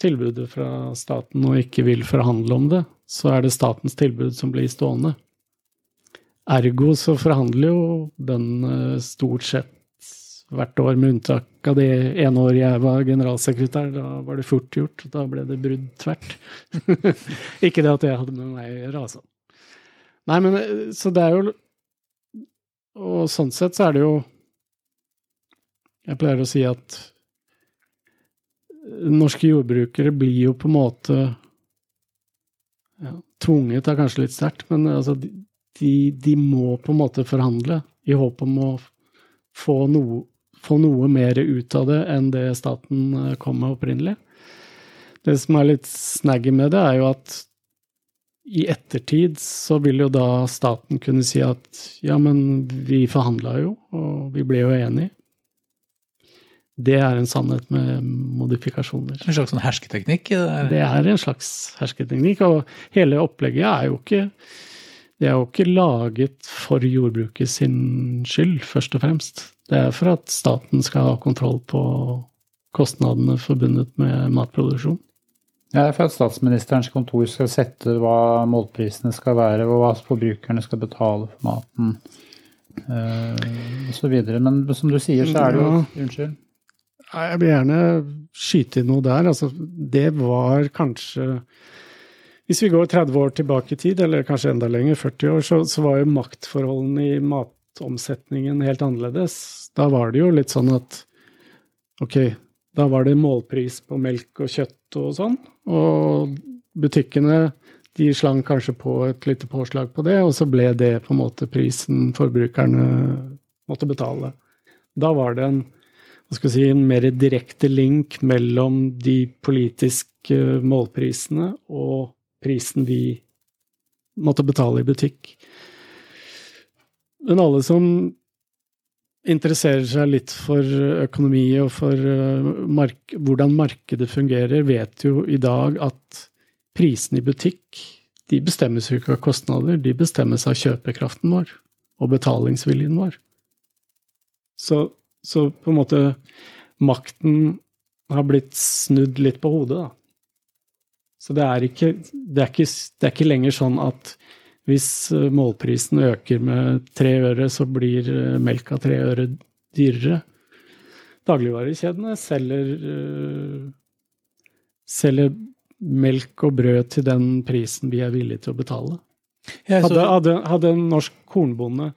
tilbudet fra staten og ikke vil forhandle om det, så er det statens tilbud som blir stående. Ergo så forhandler jo bøndene stort sett hvert år, med unntak av det ene året jeg var generalsekretær. Da var det fort gjort. Da ble det brudd tvert. Ikke det at det hadde med meg å gjøre, altså. Nei, men eh, så det er jo Og sånn sett så er det jo Jeg pleier å si at norske jordbrukere blir jo på en måte ja, Tvunget er kanskje litt sterkt, men altså, de, de må på en måte forhandle i håp om å få noe få noe mer ut av det enn det staten eh, kom med opprinnelig. Det som er litt snaggy med det, er jo at i ettertid så vil jo da staten kunne si at ja, men vi forhandla jo, og vi ble jo enige. Det er en sannhet med modifikasjoner. En slags sånn hersketeknikk? Det er en slags hersketeknikk, og hele opplegget er jo ikke det er jo ikke laget for jordbruket sin skyld, først og fremst. Det er for at staten skal ha kontroll på kostnadene forbundet med matproduksjon. Ja, for at statsministerens kontor skal sette hva målprisene skal være, og hva forbrukerne skal betale for maten uh, osv. Men som du sier, så er det jo Unnskyld. Jeg vil gjerne skyte inn noe der. Altså, det var kanskje Hvis vi går 30 år tilbake i tid, eller kanskje enda lenger, 40 år, så, så var jo maktforholdene i matomsetningen helt annerledes. Da var det jo litt sånn at ok, da var det målpris på melk og kjøtt og sånn. Og butikkene de slang kanskje på et lite påslag på det, og så ble det på en måte prisen forbrukerne måtte betale. Da var det en skal si, en mer direkte link mellom de politiske målprisene og prisen vi måtte betale i butikk. Men alle som interesserer seg litt for økonomi og for mark hvordan markedet fungerer, vet jo i dag at prisene i butikk de bestemmes jo ikke av kostnader, de bestemmes av kjøpekraften vår og betalingsviljen vår. Så så på en måte makten har blitt snudd litt på hodet, da. Så det er ikke, det er ikke, det er ikke lenger sånn at hvis eh, målprisen øker med tre øre, så blir eh, melka tre øre dyrere. Dagligvarekjedene selger, uh, selger melk og brød til den prisen vi er villige til å betale. Hadde, hadde, hadde en norsk kornbonde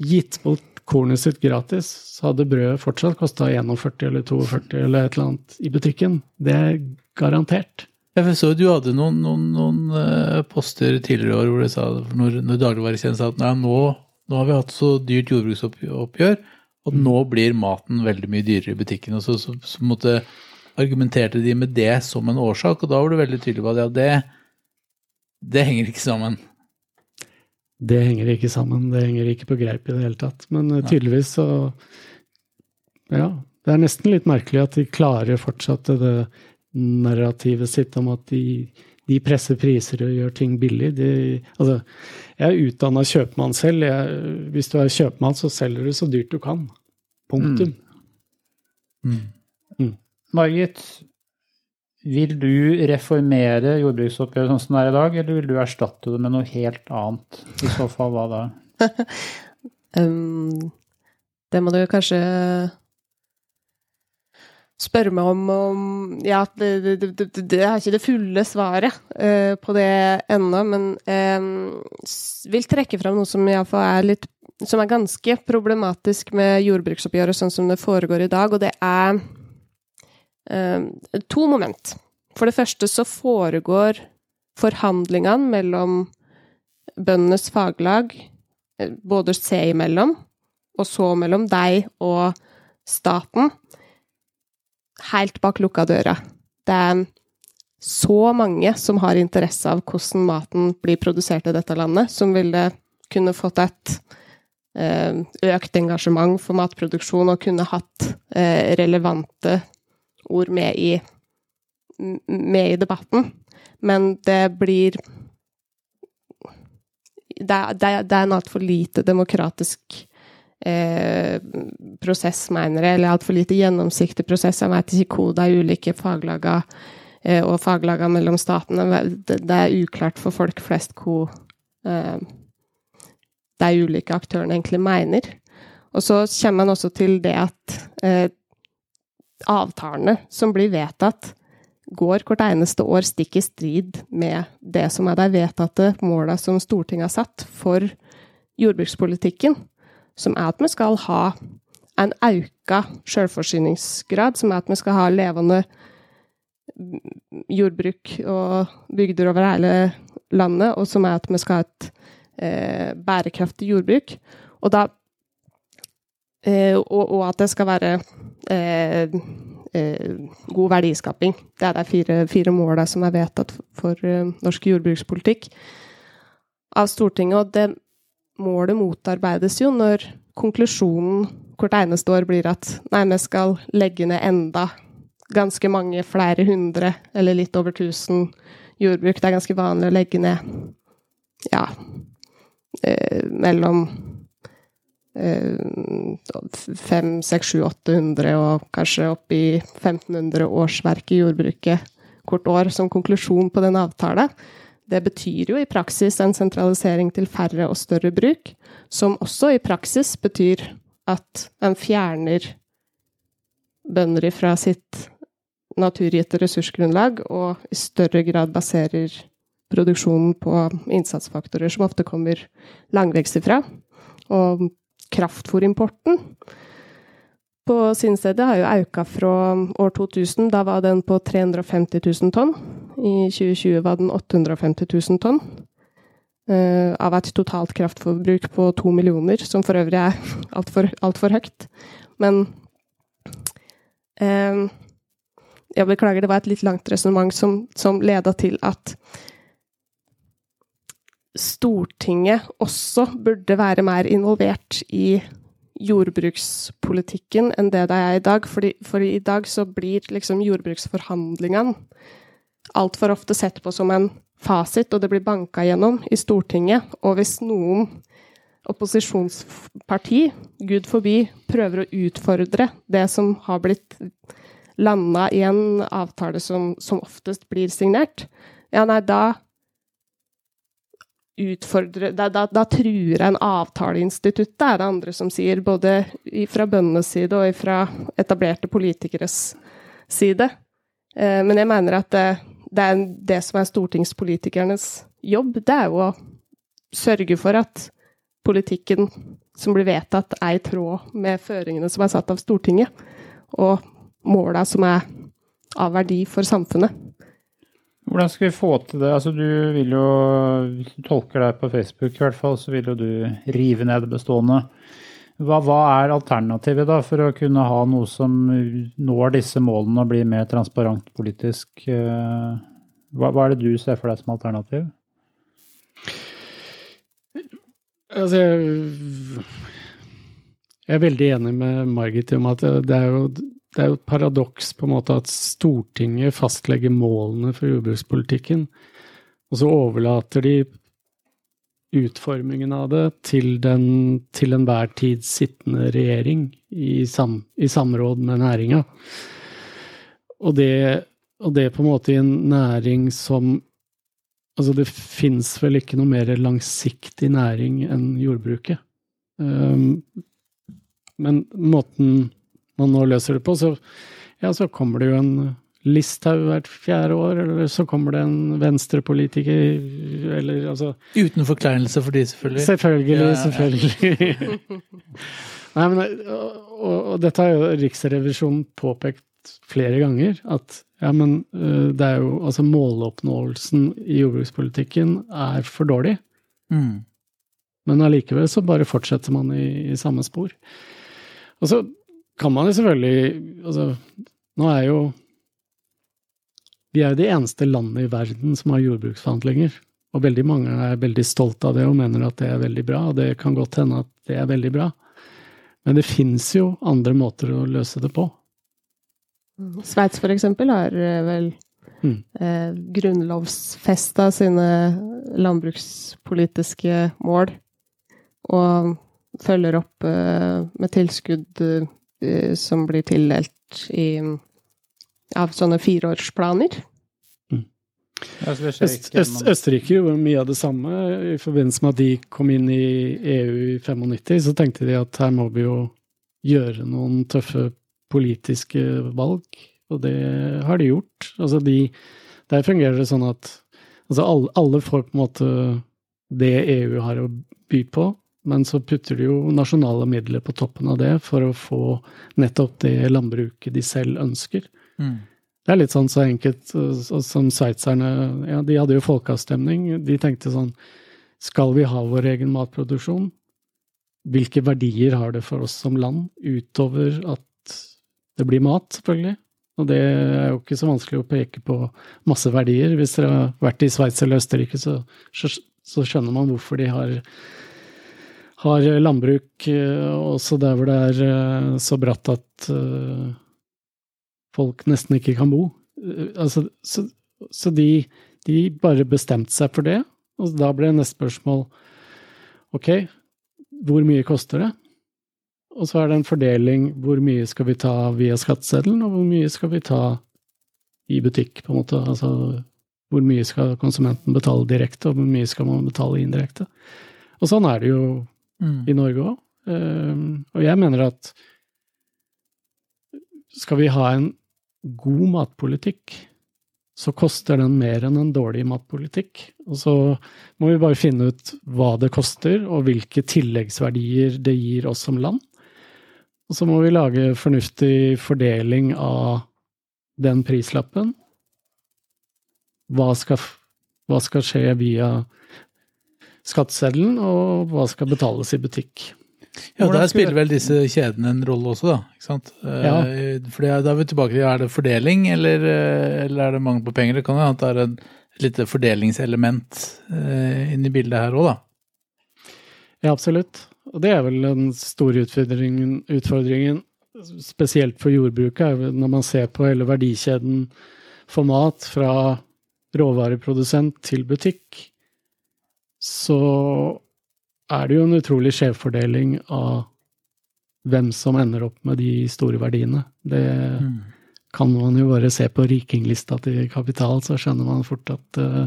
gitt bort kornet sitt gratis, så hadde brødet fortsatt kosta 41 eller 42 eller et eller annet i butikken. Det er garantert. Jeg så du hadde noen, noen, noen uh, poster tidligere år hvor det sa, når, når dagligvarekjeden sa at nei, nå, nå, har vi hatt så dyrt jordbruksoppgjør, og nå blir maten veldig mye dyrere i butikken. Og så, så, så måtte, argumenterte de med det som en årsak, og da var du veldig tydelig på at ja, det, det henger ikke sammen. Det henger ikke sammen. Det henger ikke på greip i det hele tatt. Men uh, tydeligvis så Ja. Det er nesten litt merkelig at de klarer fortsatt det narrativet sitt om at de, de presser priser og gjør ting billig. De, altså, jeg er utdanna kjøpmann selv. Jeg, hvis du er kjøpmann, så selger du så dyrt du kan. Punktum. Mm. Mm. Mm. Margit, vil du reformere jordbruksoppgjøret sånn som det er i dag, eller vil du erstatte det med noe helt annet? I så fall hva da? um, det må du kanskje spørre meg om, om Ja, det, det, det, det, er ikke det fulle svaret uh, på det ennå, men um, vil trekke fram noe som iallfall er litt Som er ganske problematisk med jordbruksoppgjøret sånn som det foregår i dag, og det er to moment. For det første så foregår forhandlingene mellom bøndenes faglag eh, både seg imellom, og så mellom deg og staten, helt bak lukka døra. Det er så mange som har interesse av hvordan maten blir produsert i dette landet, som ville kunne fått et eh, økt engasjement for matproduksjon og kunne hatt eh, relevante ord med i, med i debatten. Men det blir Det, det, det er en altfor lite demokratisk eh, prosess, mener jeg, eller altfor lite gjennomsiktig prosess. Jeg vet ikke hvor de ulike faglagene eh, og faglagene mellom statene det, det, er uklart for folk flest hvor eh, de ulike aktørene egentlig mener. Og så kommer man også til det at eh, avtalene som blir vedtatt, går hvert eneste år stikk i strid med det som er de vedtatte måla som Stortinget har satt for jordbrukspolitikken, som er at vi skal ha en auka selvforsyningsgrad, som er at vi skal ha levende jordbruk og bygder over hele landet, og som er at vi skal ha et eh, bærekraftig jordbruk. Og, da, eh, og, og, at det skal være eh, eh, god verdiskaping. Det er de fire, fire måla som er vedtatt for eh, norsk jordbrukspolitikk av Stortinget. Og det målet motarbeides jo når konklusjonen hvert eneste år blir at nei, vi skal legge ned enda ganske mange, flere hundre, eller litt over tusen jordbruk. Det er ganske vanlig å legge ned ja, eh, mellom fem, seks, sju, 800 og kanskje opp i 1500 årsverk i jordbruket hvert år som konklusjon på den avtalen. Det betyr jo i praksis en sentralisering til færre og større bruk, som også i praksis betyr at en fjerner bønder fra sitt naturgitte ressursgrunnlag, og i større grad baserer produksjonen på innsatsfaktorer som ofte kommer langvekst ifra. Og kraftfôrimporten på sin side har jo auka fra år 2000. Da var den på 350 000 tonn. I 2020 var den 850 000 tonn. Uh, av et totalt kraftforbruk på to millioner, som for øvrig er altfor alt for høyt. Men eh, Jeg beklager, det var et litt langt resonnement som, som leda til at Stortinget også burde være mer involvert i jordbrukspolitikken enn det det er i dag. Fordi, for i dag så blir liksom jordbruksforhandlingene altfor ofte sett på som en fasit, og det blir banka gjennom i Stortinget. Og hvis noen opposisjonsparti, gud forby, prøver å utfordre det som har blitt landa i en avtale som, som oftest blir signert, ja, nei, da utfordre Da, da, da truer en avtaleinstituttet, er det andre som sier. Både fra bøndenes side og fra etablerte politikeres side. Eh, men jeg mener at det, det, er det som er stortingspolitikernes jobb, det er jo å sørge for at politikken som blir vedtatt, er i tråd med føringene som er satt av Stortinget, og måla som er av verdi for samfunnet. Hvordan skal vi få til det? Altså, du vil jo, Hvis du tolker deg på Facebook, i hvert fall, så vil jo du rive ned det bestående. Hva, hva, er alternativet da for å kunne ha noe som når disse målene og blir mer transparent politisk? Eh, hva, hva, er det du ser for deg som alternativ? Altså, jeg, jeg er veldig enig med Margit om at det er jo det er jo et paradoks på en måte at Stortinget fastlegger målene for jordbrukspolitikken, og så overlater de utformingen av det til den til enhver tid sittende regjering i, sam, i samråd med næringa. Og det, og det på en måte i en næring som Altså, det fins vel ikke noe mer langsiktig næring enn jordbruket. Um, men måten man nå løser det på, så, ja, så kommer det jo en Listhaug hvert fjerde år, eller så kommer det en venstrepolitiker, eller altså Uten forkleinelse for de, selvfølgelig. Selvfølgelig, ja, ja, selvfølgelig. Nei, men, og, og, dette har jo Riksrevisjonen påpekt flere ganger, at ja, men øh, det er jo Altså, måloppnåelsen i jordbrukspolitikken er for dårlig. Mm. Men allikevel så bare fortsetter man i, i samme spor. Og så kan man jo selvfølgelig Altså, nå er jo Vi er jo det eneste landet i verden som har jordbruksforhandlinger. Og veldig mange er veldig stolt av det og mener at det er veldig bra, og det kan godt hende at det er veldig bra. Men det fins jo andre måter å løse det på. Sveits for eksempel har eh, vel mm. eh, grunnlovsfesta sine landbrukspolitiske mål, og følger opp eh, med tilskudd Eh, som blir tildelt i, av sånne fireårsplaner. Mm. Øst, Øst, Østerrike gjorde mye av det samme. I forbindelse med at de kom inn i EU i 95, så tenkte de at her må vi jo gjøre noen tøffe politiske valg, og det har de gjort. Altså de, der fungerer det sånn at altså alle, alle får på en måte det EU har å by på, men så putter de jo nasjonale midler på toppen av det for å få nettopp det landbruket de selv ønsker. Mm. Det er litt sånn så enkelt som sveitserne ja, De hadde jo folkeavstemning. De tenkte sånn Skal vi ha vår egen matproduksjon? Hvilke verdier har det for oss som land, utover at det blir mat, selvfølgelig? Og det er jo ikke så vanskelig å peke på masse verdier. Hvis dere har vært i Sveits eller Østerrike, så, så, skjønner man hvorfor de har, har landbruk eh, også der hvor det er eh, så bratt at uh, folk nesten ikke kan bo. Altså, så, så de, de, bare bestemte seg for det, og da ble neste spørsmål ok, hvor mye koster det? Og så er det en fordeling hvor mye skal vi ta via skatteseddelen, og hvor mye skal vi ta i butikk, på en måte. Altså hvor mye skal konsumenten betale direkte, og hvor mye skal man betale indirekte. Og sånn er det jo mm. i Norge òg. Ehm, og jeg mener at skal vi ha en god matpolitikk, så koster den mer enn en dårlig matpolitikk. Og så må vi bare finne ut hva det koster, og hvilke tilleggsverdier det gir oss som land. Og så må vi lage fornuftig fordeling av den prislappen. Hva skal, hva skal skje via skatteseddelen, og hva skal betales i butikk. Ja, Der spiller vel disse kjedene en rolle også, da. ikke sant? Eh, ja. Fordi Da er vi tilbake til er det fordeling, eller, eh, eller er det mangel på penger? Det kan hende at det er et lite fordelingselement eh, inni bildet her òg, da. Ja, absolutt. Og det er vel den store utfordringen, utfordringen spesielt for jordbruket, når man ser på hele verdikjeden for mat fra råvareprodusent til butikk, så er det jo en utrolig skjevfordeling av hvem som ender opp med de store verdiene. Det mm. kan man jo bare se på rikinglista til Kapital, så skjønner man fort at uh,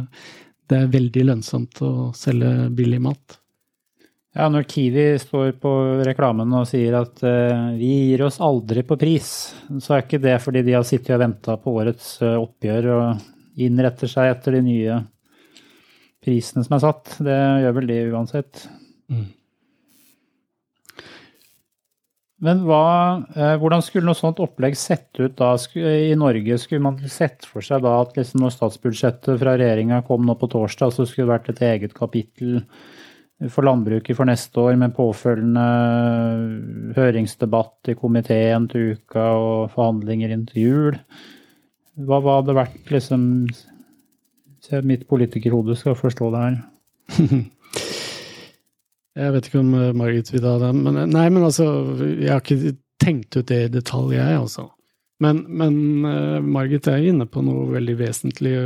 det er veldig lønnsomt å selge billig mat. Ja, når Kiwi står på reklamen og sier at uh, vi gir oss aldri på pris, så er ikke det fordi de har sittet og venta på årets uh, oppgjør og innretter seg etter de nye prisene som er satt. Det gjør vel de uansett. Mm. Men hva, uh, hvordan skulle noe sånt opplegg sett ut da i Norge? Skulle man sett for seg da at liksom når statsbudsjettet fra regjeringa kom nå på torsdag, så skulle det vært et eget kapittel for landbruket for neste år, med påfølgende høringsdebatt i komiteen til uka og forhandlinger inn til jul. Hva, hva hadde vært liksom Se mitt politikerhode skal forstå det her. jeg vet ikke om eh, Margit vil ha det, men nei, men altså Jeg har ikke tenkt ut det i detalj, jeg, altså. Men, men uh, Margit er inne på noe veldig vesentlig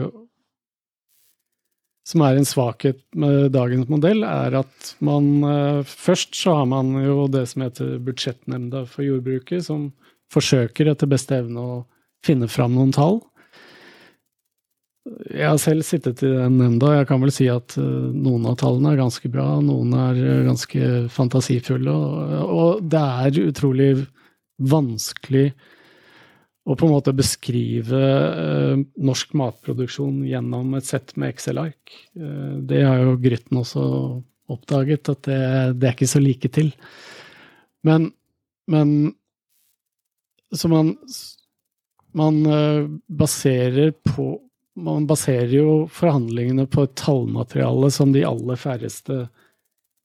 som er en svakhet med dagens modell, er at man eh, Først så har man jo det som heter Budsjettnemnda for jordbruket, som forsøker etter beste evne å finne fram noen tall. Jeg har selv sittet i den nemnda, jeg kan vel si at eh, noen av tallene er ganske bra, noen er ganske fantasifulle, og, det er utrolig vanskelig å på en måte beskrive eh, norsk matproduksjon gjennom et sett med Excel-ark. Eh, det har jo Grytten også oppdaget, at det, det, er ikke så like til. Men, men Så man, man eh, baserer på Man baserer jo forhandlingene på et tallmateriale som de aller færreste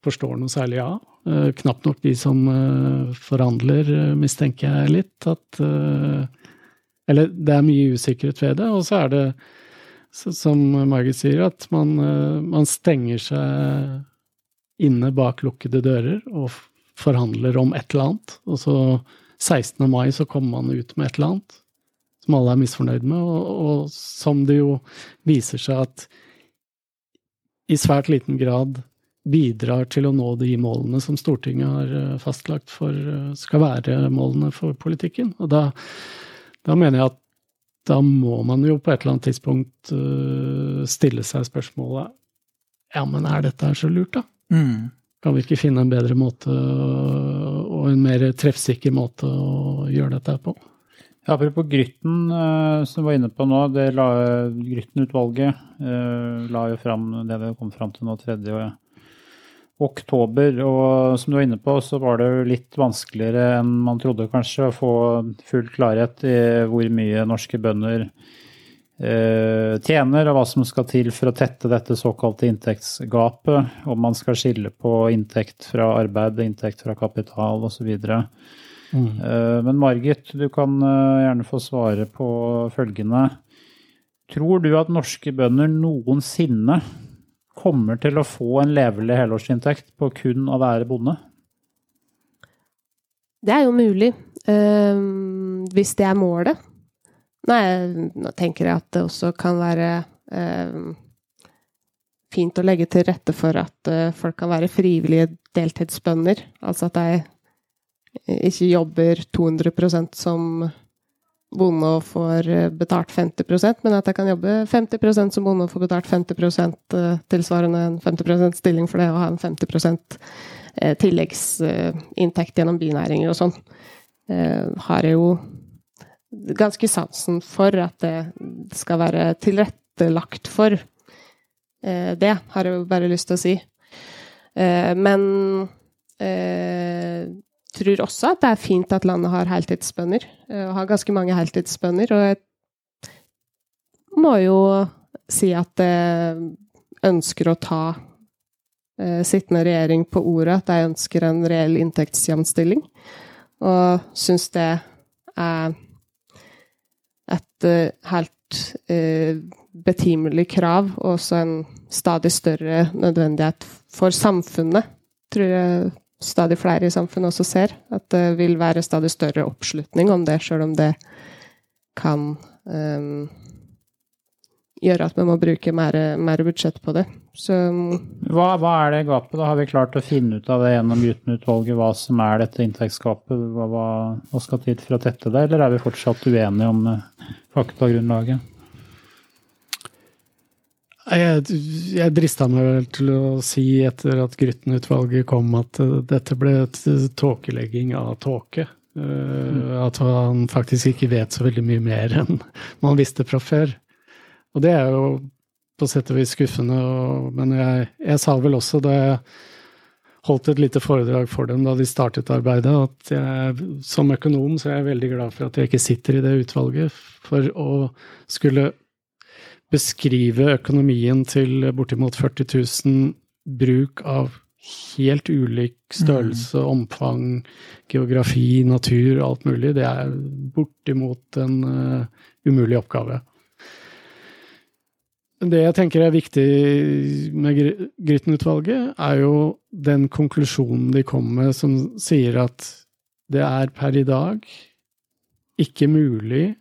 forstår noe særlig av. Uh, knapt nok de som uh, forhandler, uh, mistenker jeg litt. At eller det er mye usikkerhet ved det, og så er det, som Margit sier, at man, eh, man stenger seg inne bak lukkede dører og forhandler om et eller annet. Og så 16. mai så kommer man ut med et eller annet som alle er misfornøyd med, og, og som det jo viser seg at i svært liten grad bidrar til å nå de målene som Stortinget har eh, fastlagt for eh, skal være målene for politikken. Og da, da mener jeg at da må man jo på et eller annet tidspunkt uh, stille seg spørsmålet ja, men er dette her så lurt, da? Mm. Kan vi ikke finne en bedre måte og en mer treffsikker måte å gjøre dette på? Apropos Grytten, uh, som du var inne på nå. det Grytten-utvalget uh, la jo fram det vi kom fram til nå 3 oktober. Og som du var inne på, så var det jo litt vanskeligere enn man trodde kanskje å få full klarhet i hvor mye norske bønder eh, tjener, og hva som skal til for å tette dette såkalte inntektsgapet. Om man skal skille på inntekt fra arbeid, inntekt fra kapital osv. Mm. Eh, Men Margit, du kan eh, gjerne få svare på følgende. Tror du at norske bønder noensinne kommer til å få en levelig helårsinntekt på kun å være bonde? Det er jo mulig, eh, hvis det er målet. Nei, nå tenker jeg at det også kan være fint å legge til rette for at folk kan være frivillige deltidsbønder. Altså at de ikke jobber 200% som bonde og får eh, betalt 50% men at jeg kan jobbe 50% som bonde og få betalt 50 eh, tilsvarende en 50% stilling for det, og ha en 50% eh, tilleggsinntekt gjennom binæringer og sånn, har jeg jo ganske sansen for at det skal være tilrettelagt for. Det har jeg jo bare lyst til å si. Men tror også at det er fint at landet har heltidsbønder, eh, og har ganske mange heltidsbønder. Og jeg må jo si at jeg ønsker å ta eh, sittende regjering på ordet, at jeg ønsker en reell inntektsjevnstilling. Og syns det er et eh, helt betimelig krav, og også en stadig større nødvendighet for samfunnet, tror jeg stadig flere i samfunnet også ser. At det vil være stadig større oppslutning om det, sjøl om det kan um, gjøre at vi må bruke mer, mer budsjett på det. Så Hva, hva er det gapet? Da har vi klart å finne ut av det gjennom Gytten-utvalget, hva som er dette inntektsgapet? Hva, hva, hva skal til for å tette det, eller er vi fortsatt uenige om eh, faktagrunnlaget? Jeg, jeg drista meg vel til å si etter at Grytten-utvalget kom at eh, dette ble et tåkelegging av tåke. Eh, At han faktisk ikke vet så veldig mye mer enn man visste fra før. Og det er jo på sett og vis skuffende, men jeg, jeg sa vel også da jeg holdt et lite foredrag for dem da de startet arbeidet, at jeg, som økonom så er jeg veldig glad for at jeg ikke sitter i det utvalget. For å skulle beskrive økonomien til bortimot 40 000 bruk av helt ulik størrelse, omfang, geografi, natur, alt mulig, det er bortimot en uh, umulig oppgave. Det jeg tenker er viktig med Grytten-utvalget, er jo den konklusjonen de kom med som sier at det er per i dag ikke mulig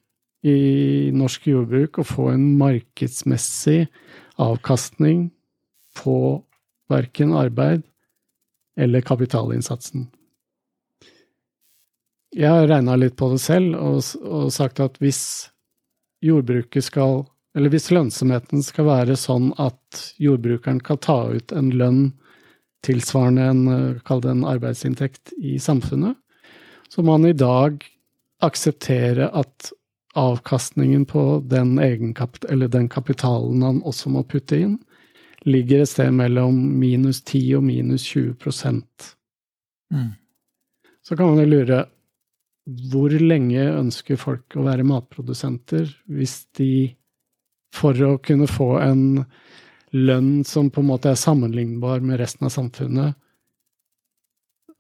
i norsk jordbruk å få en markedsmessig avkastning på verken arbeid eller kapitalinnsatsen. Jeg har regna litt på det selv og, og sagt at hvis jordbruket skal eller hvis lønnsomheten skal være sånn at jordbrukeren kan ta ut en lønn tilsvarende en, en arbeidsinntekt i samfunnet, så må han i dag akseptere at avkastningen på den, eller den kapitalen han også må putte inn, ligger et sted mellom minus 10 og minus 20 Mm. Så kan man jo lure hvor lenge ønsker folk å være matprodusenter hvis de for å kunne få en lønn som på en måte er sammenlignbar med resten av samfunnet,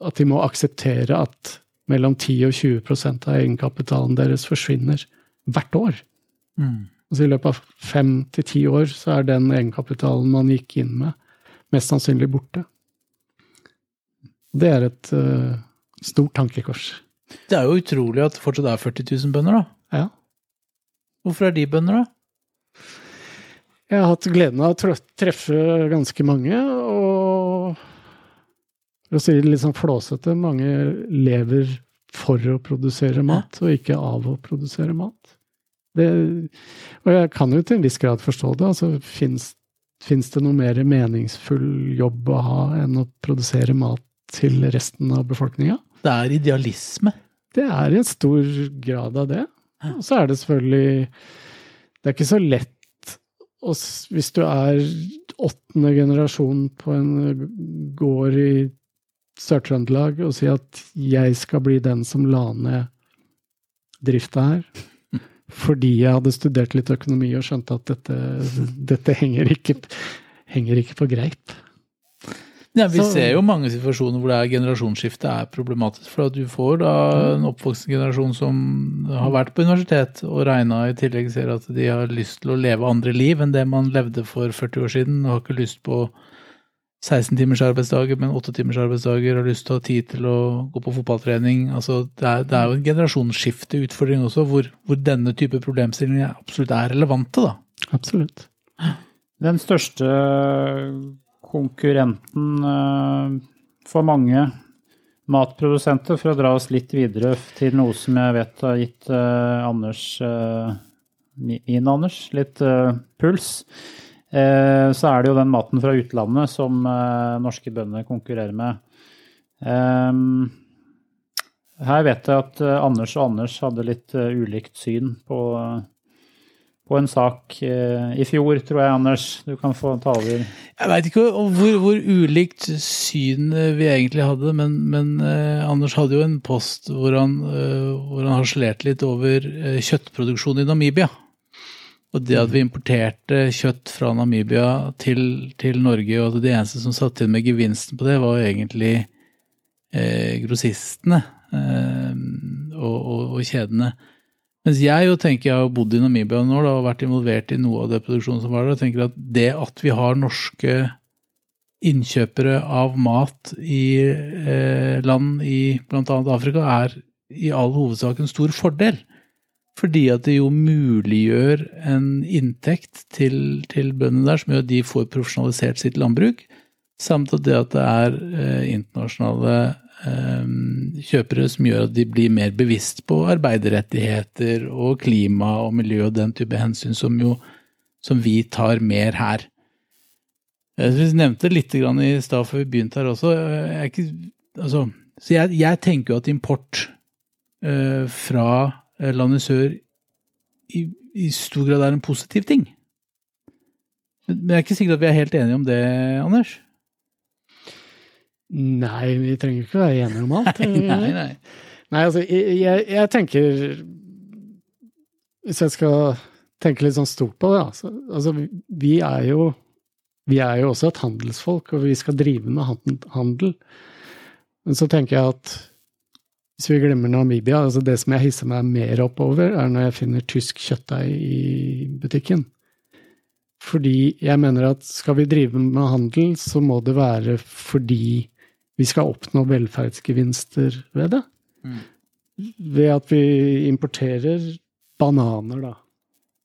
at de må akseptere at mellom 10 og 20% av egenkapitalen deres forsvinner hvert år. Mm. Altså I løpet av fem til ti år så er den egenkapitalen man gikk inn med, mest sannsynlig borte. Det er et uh, stort tankekors. Det er jo utrolig at det fortsatt er 40 000 bønder, da. Ja. Hvorfor er de bønder, da? Jeg har hatt gleden av å treffe ganske mange, og for å si det litt sånn flåsete, mange lever for å produsere mat, og ikke av å produsere mat. Det, og jeg kan jo til en viss grad forstå det. altså Fins det noe mer meningsfull jobb å ha enn å produsere mat til resten av befolkninga? Det er idealisme. Det er i en stor grad av det. Og så er det selvfølgelig Det er ikke så lett og hvis du er åttende generasjon på en gård i Sør-Trøndelag og sier at jeg skal bli den som la ned drifta her, fordi jeg hadde studert litt økonomi og skjønte at dette, dette henger, ikke, henger ikke på greip. Ja, Vi Så- ser jo mange situasjoner hvor det er generasjonsskifte er problematisk. For at du får da en oppvoksende generasjon som har vært på universitet og regna i tillegg ser at de har lyst til å leve andre liv enn det man levde for 40 år siden. Og har ikke lyst på 16 timers arbeidsdager, men 8 timers arbeidsdager. Har lyst til å ha tid til å gå på fotballtrening. Altså, det, er, det er jo en generasjonsskifteutfordring også, hvor, hvor denne type problemstillinger absolutt er relevante. da. Absolutt. Den største konkurrenten eh, for mange matprodusenter, for å dra oss litt videre til noe som jeg vet har gitt eh, Anders, eh, min Anders, litt puls, så er det jo den maten fra utlandet som eh, norske bønder konkurrerer med. Ehm, her vet jeg at eh, Anders og Anders hadde litt eh, ulikt syn på på en sak eh, i fjor, tror jeg, Anders. Du kan få ta over. Jeg veit ikke hvor, hvor ulikt syn eh, vi egentlig hadde, men, men eh, Anders hadde jo en post hvor han, eh, hvor han harselerte litt over eh, kjøttproduksjon i Namibia. Og det at vi importerte kjøtt fra Namibia til, til Norge, og at det eneste som satt inn med gevinsten på det, var jo egentlig eh, grossistene eh, og, og, og kjedene. Mens jeg jo tenker, jeg har bodd i Namibia nå da, og vært involvert i noe av det produksjonen som var der, og tenker at det at vi har norske innkjøpere av mat i eh, land i bl.a. Afrika, er i all hovedsak en stor fordel. Fordi at det jo muliggjør en inntekt til, til bøndene der, som gjør at de får profesjonalisert sitt landbruk. Samt at det at det er eh, internasjonale eh, kjøpere som gjør at de blir mer bevisst på arbeiderrettigheter og klima og miljø og den type hensyn som jo som vi tar mer her. Jeg nevnte litt i stad før vi begynte her også. Jeg er ikke, altså, så jeg, jeg tenker jo at import eh, fra eh, land i sør i, i stor grad er en positiv ting. Men jeg er ikke sikker at vi er helt enige om det, Anders? Nei, vi trenger ikke være enige om alt. Nei, nei. Nei, altså, jeg, jeg, jeg tenker Hvis jeg skal tenke litt sånn stort på det, altså, altså vi er jo vi er jo også et handelsfolk, og vi skal drive med handel. Men så tenker jeg at hvis vi glemmer Namibia altså Det som jeg hisser meg mer opp over, er når jeg finner tysk kjøttdeig i butikken. Fordi jeg mener at skal vi drive med handel, så må det være fordi vi skal oppnå velferdsgevinster ved det. Mm. Ved at vi importerer bananer, da.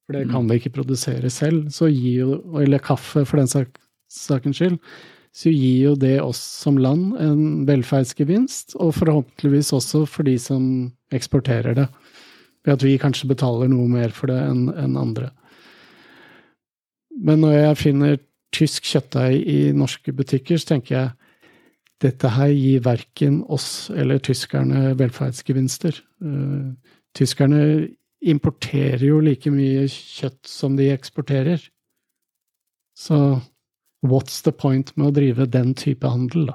For det kan vi ikke produsere selv. Så gir jo, eller kaffe, for den sak, sakens skyld. Så gir jo det oss som land en velferdsgevinst, og forhåpentligvis også for de som eksporterer det. Ved at vi kanskje betaler noe mer for det enn andre. Men når jeg finner tysk kjøttdeig i norske butikker, så tenker jeg dette her gir verken oss eller tyskerne velferdsgevinster. Eh, tyskerne importerer jo like mye kjøtt som de eksporterer. Så what's the point med å drive den type handel, da?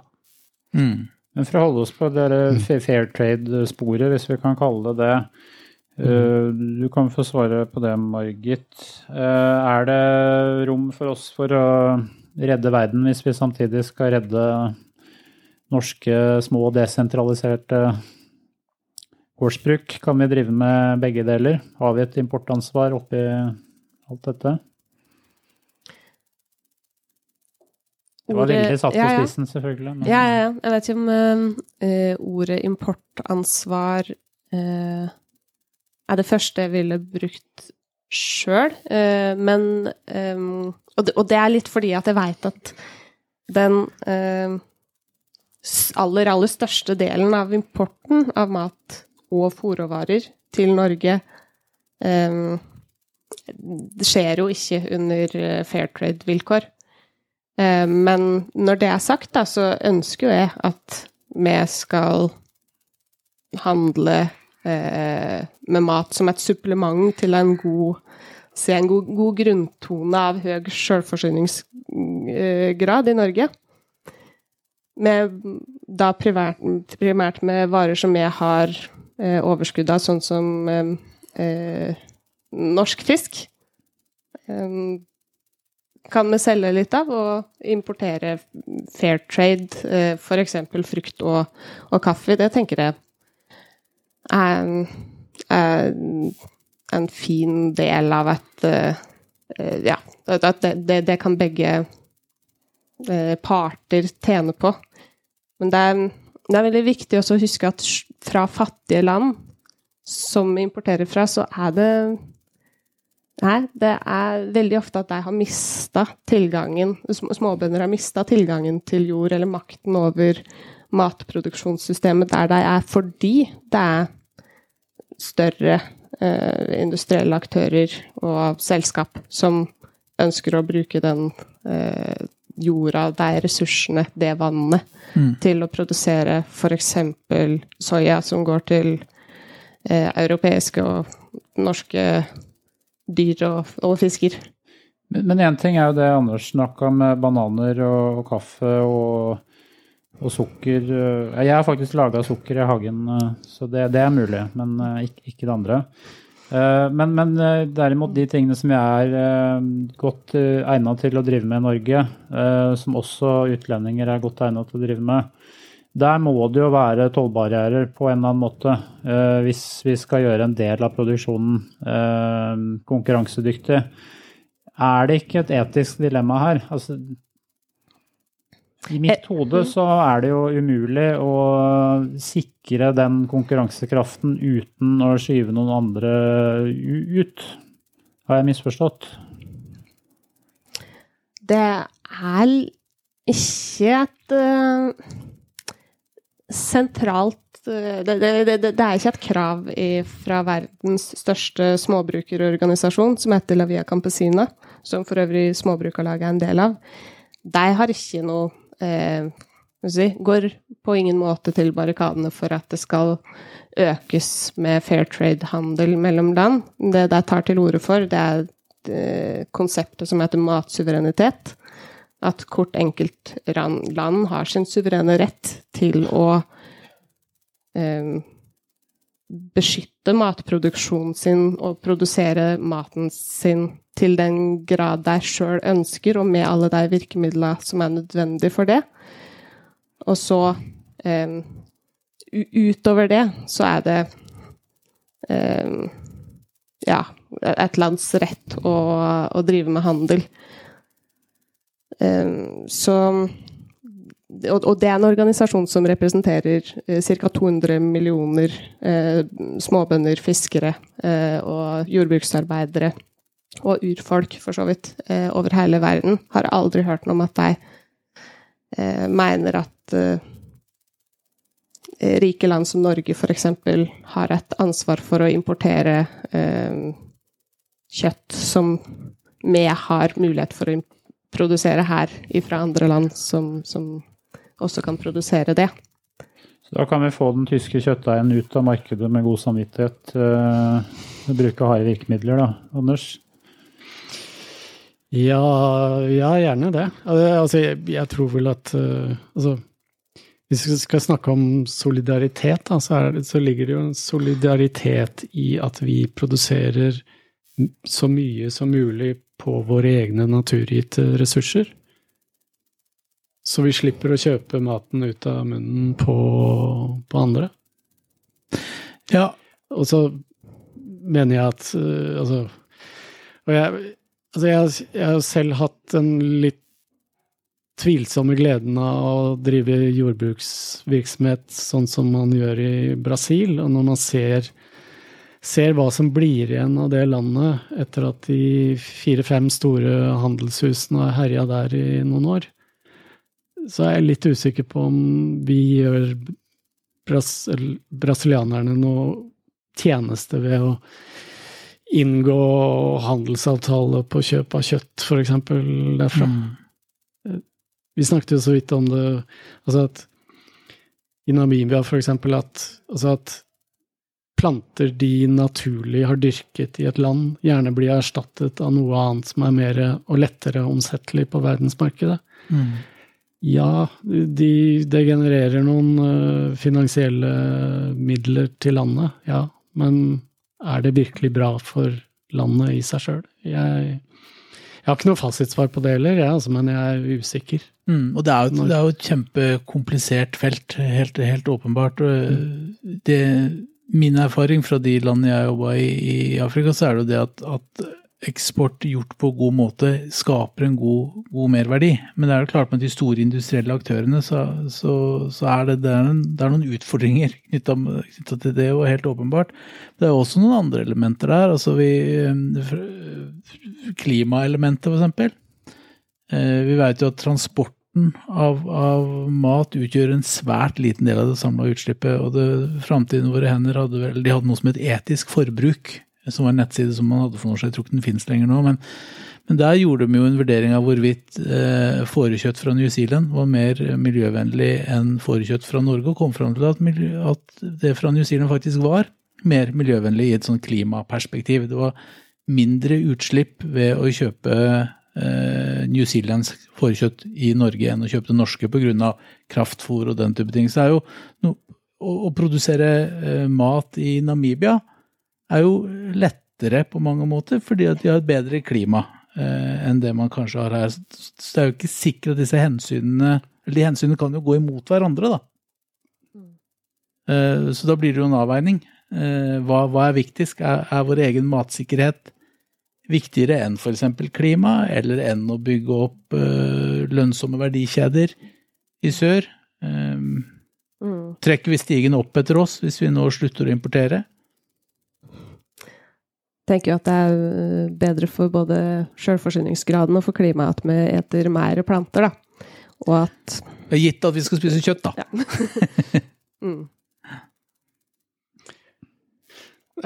Mm. Men for å holde oss på det Mm. fair trade-sporet, hvis vi kan kalle det det. Mm. eh, Du kan få svare på det, Margit. Eh, Er det rom for oss for å redde verden hvis vi samtidig skal redde norske små desentraliserte gårdsbruk? Kan vi drive med begge deler? Har vi et importansvar oppi alt dette? Det var veldig satt på spissen, selvfølgelig. men- Ja, ja. Jeg vet ikke om eh, ordet importansvar uh, er det første jeg ville brukt sjøl, men um, og, det, og det er litt fordi at jeg veit at den aller, aller største delen av importen av mat og fòrråvarer til Norge um, det skjer jo ikke under fair trade-vilkår. Eh, Men når det er sagt, da, så ønsker jo jeg at vi skal handle eh, med mat som et supplement til en god Se en god, god grunntone av høy selvforsyningsgrad i Norge. Med, da primært, primært med varer som jeg har eh, overskudd av, sånn som eh, eh, norsk fisk. Eh, kan vi selge litt av, og importere fair trade, eh, f.eks. frukt og, og, kaffe. Det tenker jeg er, er en fin del av et eh, Ja, at det, det, det kan begge parter tjene på. Men det er, det er veldig viktig også å huske at fra fattige land som importerer fra, så er det Nei, det er veldig ofte at de har mista tilgangen Småbønder har mista tilgangen til jord eller makten over matproduksjonssystemet der de er, fordi det er større eh, industrielle aktører og selskap som ønsker å bruke den eh, jorda, de ressursene, det vannet, mm. til å produsere f.eks. soya, som går til eh, europeiske og norske dyr og, og fisker. Men én ting er jo det Anders snakka med bananer og, og kaffe og, og, sukker. Jeg har faktisk laga sukker i hagen, så det, det, er mulig, men ikke, ikke det andre. Eh, men, men, derimot de tingene som jeg er eh, godt egnet til å drive med i Norge, eh, som også utlendinger er godt egnet til å drive med, der må det jo være tollbarrierer på en eller annen måte eh, hvis vi skal gjøre en del av produksjonen eh, konkurransedyktig. Er det ikke et etisk dilemma her? Altså, I mitt eh, hode så er det jo umulig å sikre den konkurransekraften uten å skyve noen andre ut. Har jeg misforstått? Det er ikke et sentralt eh, det, det, det, det, er ikke et krav i, fra verdens største småbrukerorganisasjon, som heter La Via Campesina, som for øvrig Småbrukarlaget er en del av. De har ikke noe eh, si, Går på ingen måte til barrikadene for at det skal økes med fair trade-handel mellom land. Det de tar til orde for, det er eh, konseptet som heter matsuverenitet at hvert enkelt land har sin suverene rett til å eh, beskytte matproduksjonen sin og produsere maten sin til den grad de sjøl ønsker, og med alle de virkemidlene som er nødvendige for det. Og så eh, Utover det så er det eh, ja, et lands rett å, å drive med handel. Ehm, så og, det er en organisasjon som representerer eh, ca. 200 millioner eh, småbønder, fiskere eh, og jordbruksarbeidere. Og urfolk, for så vidt, over hele verden. Har aldri hørt noe om at de mener at rike land som Norge f.eks. har et ansvar for å importere kjøtt som vi har mulighet for å importere produsere her fra andre land som, som, også kan produsere det. Så da kan vi få den tyske kjøttdeigen ut av markedet med god samvittighet. Uh, bruke harde virkemidler, da, Anders? Ja, ja, gjerne det. Altså, jeg, jeg tror vel at uh, altså, Hvis vi skal snakke om solidaritet, da, så, det, så, ligger det jo en solidaritet i at vi produserer så mye som mulig på våre egne naturgitte ressurser. Så vi slipper å kjøpe maten ut av munnen på, på andre. Ja. Og så mener jeg at uh, Altså Og jeg, altså jeg, jeg har selv hatt den litt tvilsomme gleden av å drive jordbruksvirksomhet sånn som man gjør i Brasil. Og når man ser ser hva som blir igjen av det landet etter at de fire-fem store handelshusene har herja der i noen år, så er jeg litt usikker på om vi gjør bras brasilianerne noe tjeneste ved å inngå handelsavtale på kjøp av kjøtt, f.eks. derfra. Mm. Vi snakket jo så vidt om det altså at i Namibia, f.eks., at, altså at planter de naturlig har dyrket i et land, gjerne blir erstattet av noe annet som er mer og lettere omsettelig på verdensmarkedet. Mm. Ja, de, det genererer noen uh, finansielle midler til landet, ja. Men er det virkelig bra for landet i seg sjøl? Jeg, Jeg har ikke noe fasitsvar på det heller, jeg, altså, men jeg er usikker. Mm, og det er, jo, det er jo et kjempekomplisert felt, helt, helt åpenbart. Og det, min erfaring fra de landene jeg jobba i i Afrika, så er det jo det at, at eksport gjort på god måte skaper en god, god, merverdi. Men det er jo klart med de store industrielle aktørene, så, så, så er det, det, er en, det, er noen utfordringer knytta til det, og helt åpenbart. Det er også noen andre elementer der. altså vi, Klimaelementet, for eksempel. Eh, vi vet jo at transporten av, av, mat utgjør en svært liten del av det samla utslippet. og det, Framtiden våre hender hadde vel, de hadde noe som het etisk forbruk som var en nettside som man hadde for noe siden. Jeg tror ikke den finnes lenger nå. Men, men der gjorde de jo en vurdering av hvorvidt eh, fårekjøtt fra New Zealand var mer miljøvennlig enn fårekjøtt fra Norge, og kom fram til at, at, det fra New Zealand faktisk var mer miljøvennlig i et sånn klimaperspektiv. Det var mindre utslipp ved å kjøpe New Zealands fårekjøtt i Norge enn å kjøpe det norske pga. kraftfôr og den type ting. Så er jo no, å, produsere eh, mat i Namibia er jo lettere på mange måter, fordi at de har et bedre klima eh, enn det man kanskje har her. Så det er jo ikke sikkert at disse hensynene eller De hensynene kan jo gå imot hverandre, da. Eh, så da blir det jo en avveining. Eh, hva, hva, er viktigst? Er, er, vår egen matsikkerhet viktigere enn f.eks. klima, eller enn å bygge opp uh, lønnsomme verdikjeder i sør? Um, mm. Trekker vi stigen opp etter oss hvis vi nå slutter å importere? tenker jo at det er eh, bedre for både sjølforsyningsgraden og for klimaet at vi eter mer planter, da. Og at Gitt at vi skal spise kjøtt, da. Ja. mm.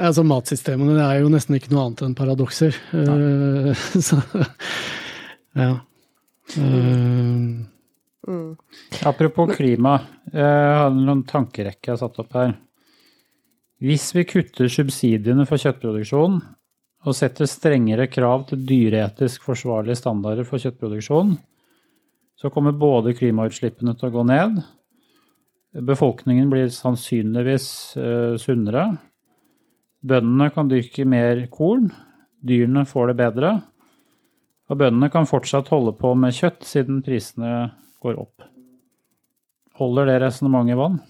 Altså, matsystemene er jo nesten ikke noe annet enn paradokser. Uh, så ja. Uh. Mm. Apropos klima, jeg har noen tankerekker jeg har satt opp her. Hvis vi kutter subsidiene for kjøttproduksjon og setter strengere krav til dyreetisk forsvarlige standarder for kjøttproduksjon, så kommer både klimautslippene til å gå ned, befolkningen blir sannsynligvis uh, sunnere, bøndene kan dyrke mer korn, dyrene får det bedre, og bøndene kan fortsatt holde på med kjøtt siden prisene går opp. Holder det resonnementet vann?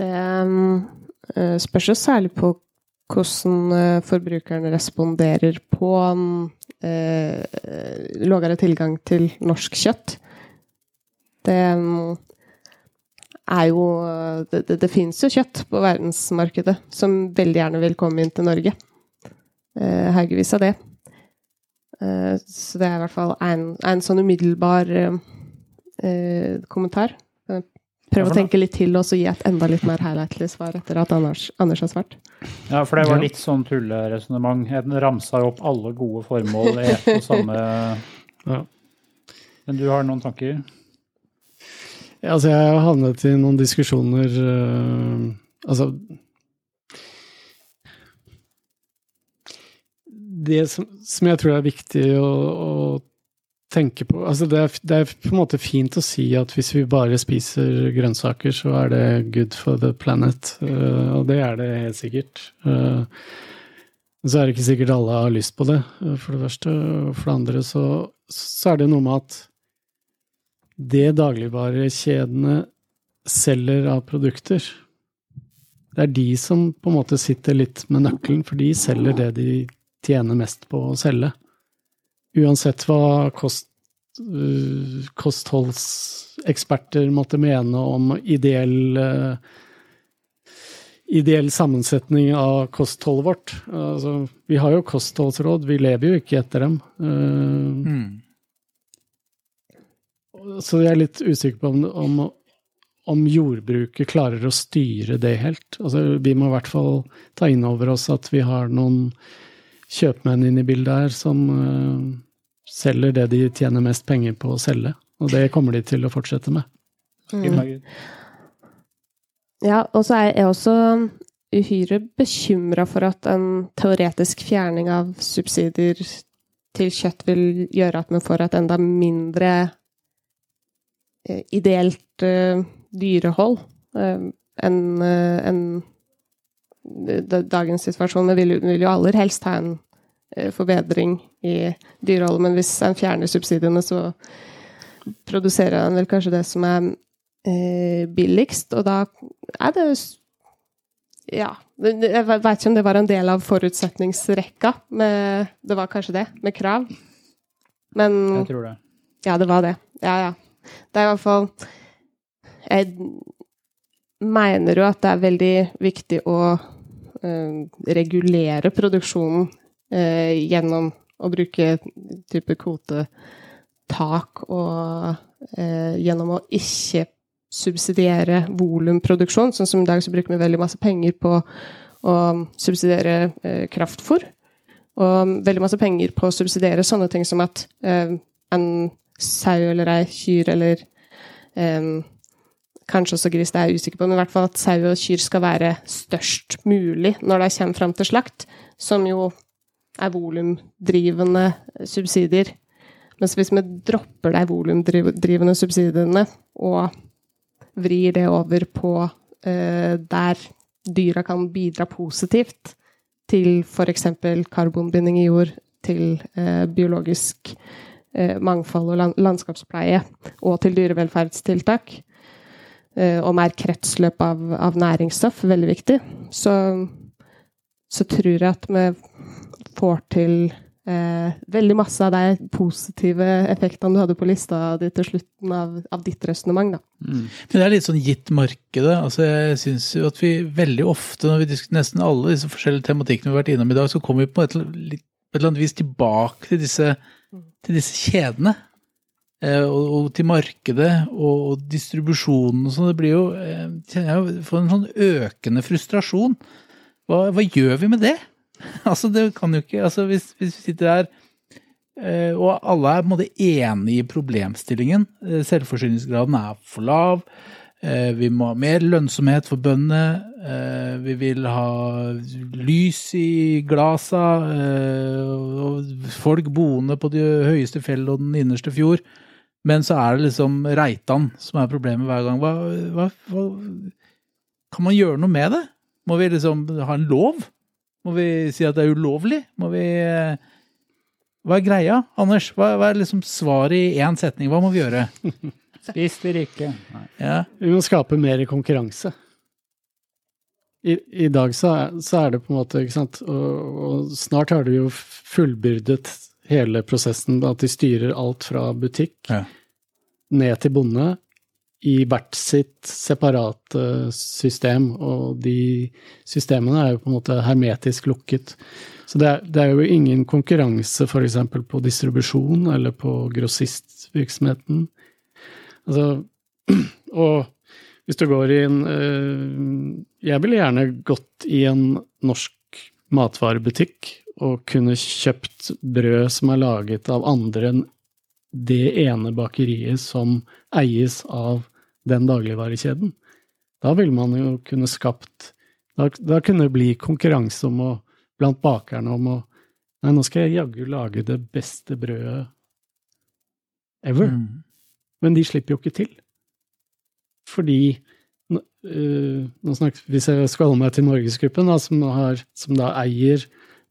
Det uh, spørs jo særlig på hvordan uh, forbrukeren responderer på eh, lavere tilgang til norsk kjøtt. Det um, er jo Det, det, det fins jo kjøtt på verdensmarkedet som veldig gjerne vil komme inn til Norge. Eh, Haugevis av det. Eh, så det er i hvert fall en, en sånn umiddelbar eh, kommentar. Prøv å tenke litt til og så gi et enda litt mer helhetlig svar etter at Anders, Anders har svart. Ja, for det var litt sånn tulleresonnement. En ramsa jo opp alle gode formål i ett og samme ja. Men du har noen tanker? Altså, jeg har havnet i noen diskusjoner uh, Altså Det som, som, jeg tror er viktig å, å tenke på altså det, er, det, er, på en måte fint å si at hvis vi bare spiser grønnsaker, så er det good for the planet. Uh, og det er det helt sikkert. Uh, så er det ikke sikkert alle har lyst på det, for det første. Og for det andre så, så er det noe med at det dagligvarekjedene selger av produkter, det er de som på en måte sitter litt med nøkkelen, for de selger det de tjener mest på å selge uansett hva kost, uh, kostholdseksperter måtte mene om ideell uh, ideell sammensetning av kostholdet vårt. Altså, vi har jo kostholdsråd, vi lever jo ikke etter dem. Uh, mm. Så jeg er litt usikker på om, om, om, jordbruket klarer å styre det helt. Altså, vi må i hvert fall ta inn over oss at vi har noen kjøpmenn inne i bildet her som uh, selger det de tjener mest penger på å selge. Og det kommer de til å fortsette med. Mm. Ja, og så er jeg også uhyre bekymra for at en teoretisk fjerning av subsidier til kjøtt vil gjøre at vi får et enda mindre ideelt uh, dyrehold uh, enn en dagens situasjon. Vi vil, vil jo aller helst ha en eh, forbedring i dyreholdet, men hvis en fjerner subsidiene, så produserer en vel kanskje det som er eh, billigst, og da er det Ja. Jeg veit ikke om det var en del av forutsetningsrekka. Med, det var kanskje det, med krav. Men Jeg tror det. ja, det var det. Ja, ja. Det er i hvert fall Jeg mener jo at det er veldig viktig å eh, regulere produksjonen eh, gjennom å bruke type kvotetak og eh, gjennom å ikke subsidiere volumproduksjon. Sånn som i dag så bruker vi veldig masse penger på å subsidiere eh, kraftfôr. Og veldig masse penger på å subsidiere sånne ting som at eh, en sau eller ei kyr eller um, Kanskje også gris, det er jeg usikker på, men i hvert fall at sau og kyr skal være størst mulig når de kommer fram til slakt, som jo er volumdrivende subsidier. Mens hvis vi dropper de volumdrivende subsidiene og vrir det over på eh, der dyra kan bidra positivt til f.eks. karbonbinding i jord, til eh, biologisk mangfold og land landskapspleie, og til dyrevelferdstiltak, eh, og mer kretsløp av, av næringsstoff, veldig viktig, så, så tror jeg at vi får til eh, veldig masse av de positive effektene du hadde på lista di til slutten av, av ditt resonnement. Mm. Men det er litt sånn gitt markedet. Altså jeg synes jo at vi veldig ofte, når vi diskuterer nesten alle disse forskjellige tematikkene vi har vært innom i dag, så kommer vi på et, på et eller annet vis tilbake til disse, til disse kjedene. Eh, og, og til markedet og, og distribusjonen og sånn. Det blir jo eh, jeg får en sånn økende frustrasjon. Hva, hva gjør vi med det? altså, det kan jo ikke Altså, hvis, hvis vi sitter her Eh, og alle er på en måte enige i problemstillingen. Selvforsyningsgraden er for lav. Eh, Vi må ha mer lønnsomhet for bøndene. Eh, Vi vil ha lys i glasa. eh, Og folk boende på de høyeste fjell og den innerste fjord. Men så er det liksom Reitan som er problemet hver gang. Hva, hva, hva Kan man gjøre noe med det? Må vi liksom ha en lov? Må vi si at det er ulovlig? Må vi hva er greia, Anders? Hva, hva er liksom svaret i én setning? Hva må vi gjøre? Spis dere ikke. Ja, Vi må skape mer konkurranse. I, i dag så er, så er det på en måte, ikke sant, og, og snart har de jo fullbyrdet hele prosessen, at de styrer alt fra butikk Ja. ned til bonde i hvert sitt separate system, og de systemene er jo på en måte hermetisk lukket. Så det er, det er jo ingen konkurranse f.eks. på distribusjon eller på grossistvirksomheten. Altså, og hvis du går i en øh, Jeg ville gjerne gått i en norsk matvarebutikk og kunne kjøpt brød som er laget av andre enn det ene bakeriet som eies av den dagligvarekjeden. Da ville man jo kunne skapt Da, da kunne det bli konkurranse om å, blant bakerne om å Nei, nå skal jeg jaggu lage det beste brødet ever. Mm. Men de slipper jo ikke til. Fordi nå snakker, Hvis jeg skal holde meg til Norgesgruppen, da, som, har, som da eier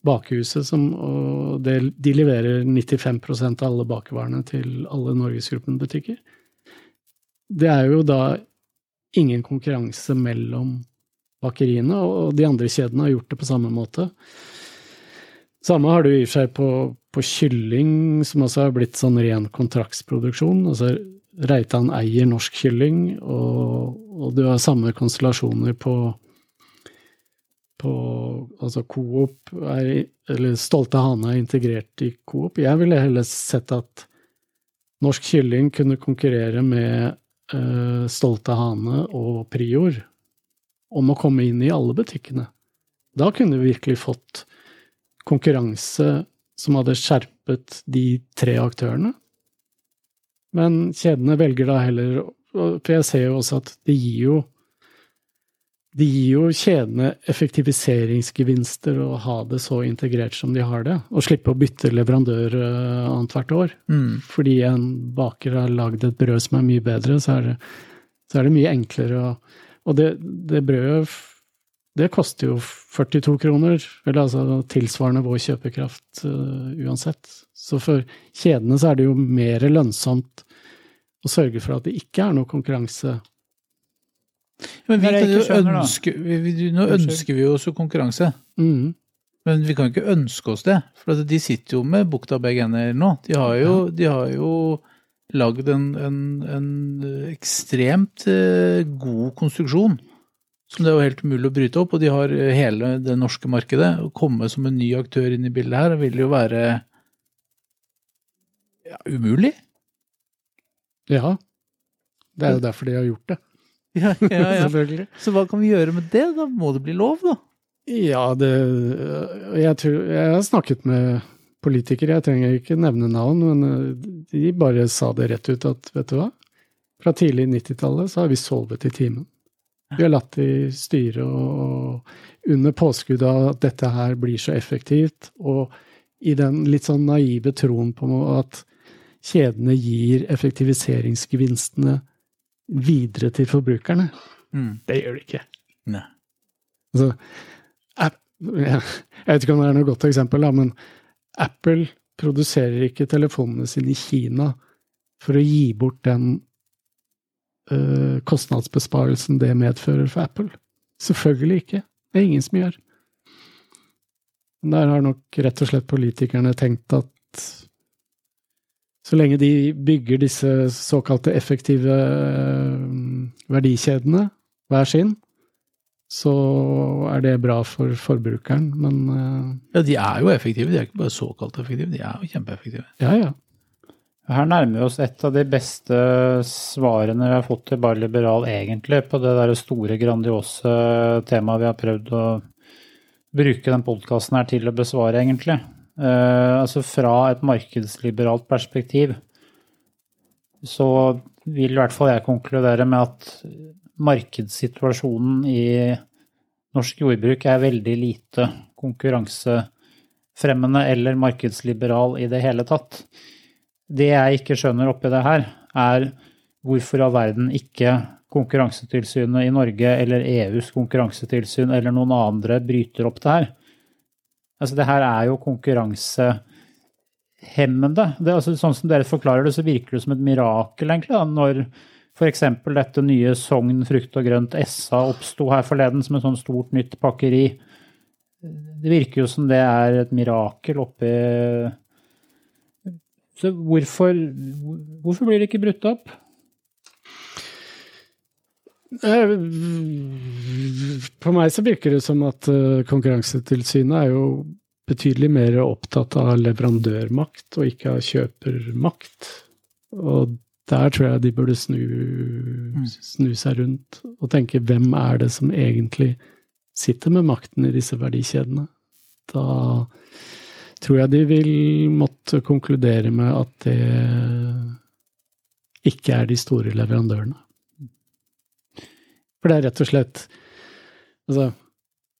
bakehuset, som, og det, de leverer 95% av alle bakevarene til alle Norgesgruppen-butikker. Det er jo da ingen konkurranse mellom bakeriene, og de andre kjedene har gjort det på samme måte. Samme har du i og for seg på, på kylling, som også har blitt sånn ren kontraktsproduksjon. Altså Reitan eier norsk kylling, og, og du har samme konstellasjoner på på altså Coop er, eller Stolte Hane er integrert i Coop. Jeg ville heller sett at norsk kylling kunne konkurrere med uh, Stolte Hane og Prior om å komme inn i alle butikkene. Da kunne vi virkelig fått konkurranse som hadde skjerpet de tre aktørene. Men kjedene velger da heller For jeg ser jo også at det gir jo de gir jo kjedene effektiviseringsgevinster å ha det så integrert som de har det, og slippe å bytte leverandør uh, annethvert år. Mm. Fordi en baker har lagd et brød som er mye bedre, så er det, så er det mye enklere å Og det, det brødet det koster jo 42 kroner, eller altså tilsvarende vår kjøpekraft uh, uansett. Så for kjedene så er det jo mer lønnsomt å sørge for at det ikke er noe konkurranse. Men vi er jo skjønner, ønske, vi, vi, nå ønsker vi jo også konkurranse. Mm. Men vi kan jo ikke ønske oss det, for at de sitter jo med bukta begge ender nå. De har jo, de har jo lagd en, en, en ekstremt eh, god konstruksjon som det er jo helt umulig å bryte opp, og de har eh, hele det norske markedet. Å komme som en ny aktør inn i bildet her vil jo være ja, umulig. Ja. Det er jo derfor de har gjort det, Ja, ja, ja. Så hva kan vi gjøre med det? Da må det bli lov, da. Ja, det jeg, tror, jeg har snakket med politikere, jeg trenger ikke nevne navn, men eh, de bare sa det rett ut at vet du hva, fra tidlig 90-tallet så har vi sovet i timen. Vi har latt de styre og under påskudd av at dette her blir så effektivt, og i den litt sånn naive troen på at kjedene gir effektiviseringsgevinstene videre til forbrukerne. Mm. Det gjør de ikke. Nei. Altså, app, jeg vet ikke om det er noe godt eksempel, da, men Apple produserer ikke telefonene sine i Kina for å gi bort den kostnadsbesparelsen det medfører for Apple. Selvfølgelig ikke. Det er ingen som gjør. Men der har nok rett og slett politikerne tenkt at så lenge de bygger disse såkalte effektive øh, verdikjedene hver sin, så er det bra for forbrukeren, men øh, Ja, de er jo effektive. De er ikke bare såkalt effektive, de er jo kjempeeffektive. ja, ja. Her nærmer vi oss et av de beste svarene vi har fått til Bare Liberal, egentlig, på det der store, grandiose temaet vi har prøvd å bruke den podkasten her til å besvare, egentlig. Uh, altså fra et markedsliberalt perspektiv så vil i hvert fall jeg konkludere med at markedssituasjonen i norsk jordbruk er veldig lite konkurransefremmende eller markedsliberal i det hele tatt. Det jeg ikke skjønner oppi det her, er hvorfor av verden ikke Konkurransetilsynet i Norge eller EUs konkurransetilsyn eller noen andre bryter opp det her. Altså, det her er jo konkurransehemmende. Det, altså, sånn som dere forklarer det, så virker det som et mirakel, egentlig, da, når f.eks. dette nye Sogn frukt og grønt SA oppsto her forleden som et sånn stort nytt pakkeri. Det virker jo som det er et mirakel oppi Så hvorfor, hvorfor blir det ikke brutt opp? Eh, På meg så virker det som at eh, Konkurransetilsynet er jo betydelig mer opptatt av leverandørmakt og ikke av kjøpermakt. Og der tror jeg de burde snu, snu seg rundt og tenke hvem er det som egentlig sitter med makten i disse verdikjedene? Da tror jeg de vil måtte konkludere med at det ikke er de store leverandørene. For det er rett og slett altså,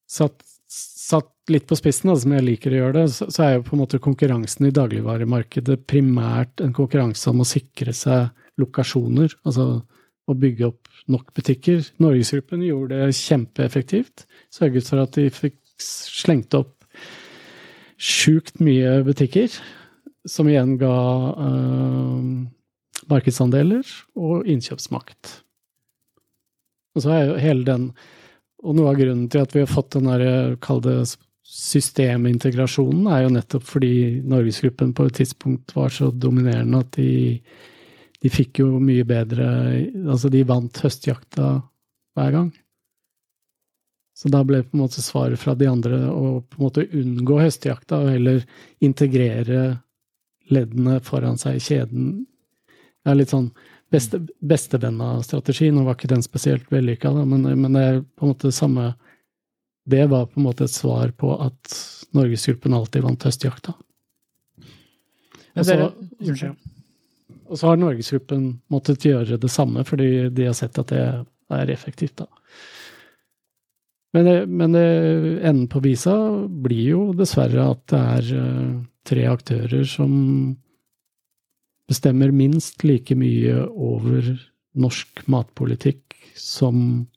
satt, satt litt på spissen, da, som jeg liker å gjøre det, så, så er jo på en måte konkurransen i dagligvaremarkedet primært en konkurranse om å sikre seg lokasjoner, altså å bygge opp nok butikker. Norgesgruppen gjorde det kjempeeffektivt. Sørget for at de fikk slengt opp sjukt mye butikker, som igjen ga øh, markedsandeler og innkjøpsmakt. Og så er jo hele den Og noe av grunnen til at vi har fått den derre, kall det systemintegrasjonen, er jo nettopp fordi Norgesgruppen på et tidspunkt var så dominerende at de, de fikk jo mye bedre Altså, de vant høstjakta hver gang. Så da ble på en måte svaret fra de andre å på en måte unngå høstjakta og heller integrere leddene foran seg i kjeden. Det er litt sånn beste, bestevenna-strategi. Nå var ikke den spesielt vellykka, men, men det er på en måte det samme Det var på en måte et svar på at Norgesgruppen alltid vant høstjakta. Og så-. Og så har Norgesgruppen måttet gjøre det samme, fordi de har sett at det er effektivt, da. Men, men enden på visa blir jo dessverre at det er eh, tre aktører som bestemmer minst like mye over norsk matpolitikk som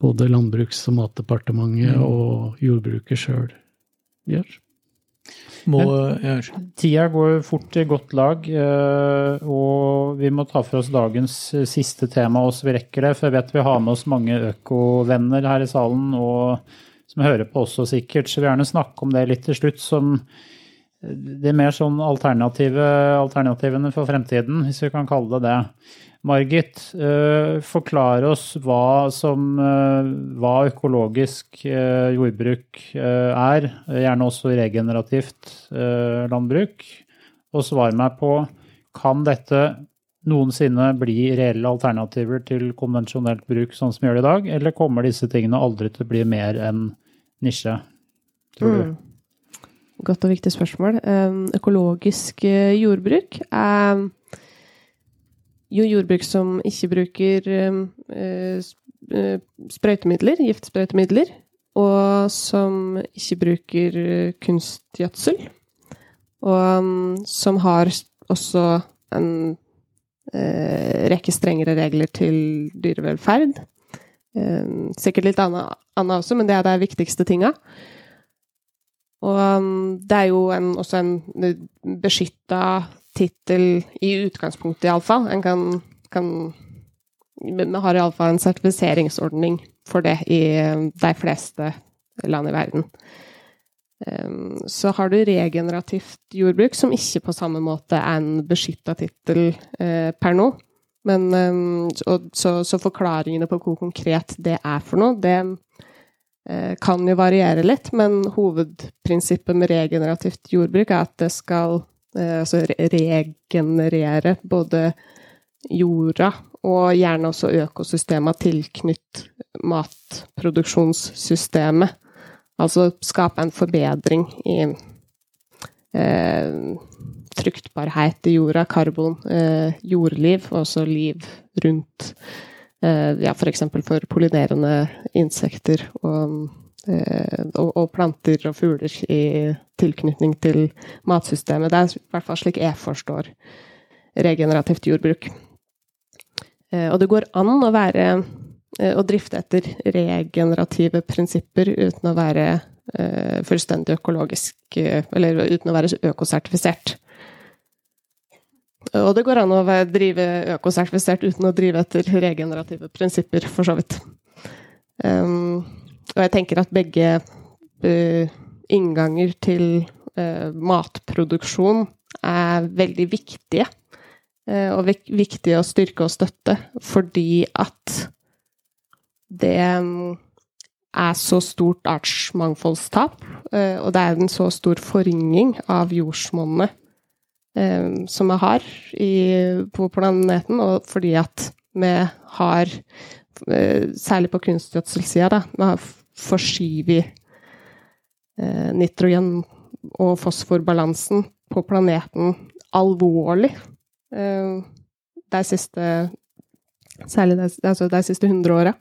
både Landbruks- og matdepartementet og jordbruket sjøl gjør. Må, ja. Tida går fort i godt lag, eh, og vi må ta for oss dagens eh, siste tema også vi rekker det. For jeg vet vi har med oss mange økovenner her i salen, og som hører på også sikkert. Så vi vil gjerne snakke om det litt til slutt, som eh, de mer sånn alternative, alternativene for fremtiden, hvis vi kan kalle det det. Margit, eh, forklar oss hva, som, eh, hva økologisk eh, jordbruk er, gjerne også regenerativt landbruk. Og svar meg på, kan dette noensinne bli reelle alternativer til konvensjonelt bruk sånn som vi gjør det i dag, eller kommer disse tingene aldri til å bli mer enn nisje, tror du? Mm. Godt og viktig spørsmål. Økologisk jordbruk er jo jordbruk som ikke bruker eh, eh, sprøytemidler, giftsprøytemidler, og som ikke bruker eh, kunstgjødsel. Og um, som har også en rekke strengere regler til dyrevelferd. Eh, sikkert litt annet, også, men det er de viktigste tinga. Og um, det er jo en, også en beskytta tittel i utgangspunktet, iallfall. En kan, kan Vi har iallfall en sertifiseringsordning for det i de fleste land i verden. Ehm, så har du regenerativt jordbruk, som ikke på samme måte er en beskytta tittel eh, per nå. Men, ehm, så, så, forklaringene på hvor konkret det er for noe, det eh, kan jo variere litt. Men hovedprinsippet med regenerativt jordbruk er at det skal Eh, altså regenerere både jorda og gjerne også økosystemet tilknytt matproduksjonssystemet. Altså skape en forbedring i eh, fruktbarhet i jorda, karbon, eh, jordliv, og også liv rundt eh, ja, f.eks. For, for pollinerende insekter og Eh, og, og, planter og fugler i tilknytning til matsystemet. Det er i hvert fall slik jeg forstår regenerativt jordbruk. Eh, og det går an å være eh, å drifte etter regenerative prinsipper uten å være fullstendig økologisk Eller uten å være økosertifisert. Og det går an å drive økosertifisert uten å drive etter regenerative prinsipper, for så vidt. Um, og jeg tenker at begge uh, innganger til uh, matproduksjon er veldig viktige. Uh, og vik viktige å styrke og støtte, fordi at det um, er så stort artsmangfoldstap, og det er en så stor forringing av jordsmonnet som vi har på planeten, og fordi at vi har Særlig på kunstgjødselsida, da forskyver eh, nitrogen- og fosforbalansen på planeten alvorlig eh, de siste Særlig de, altså de siste 100 åra.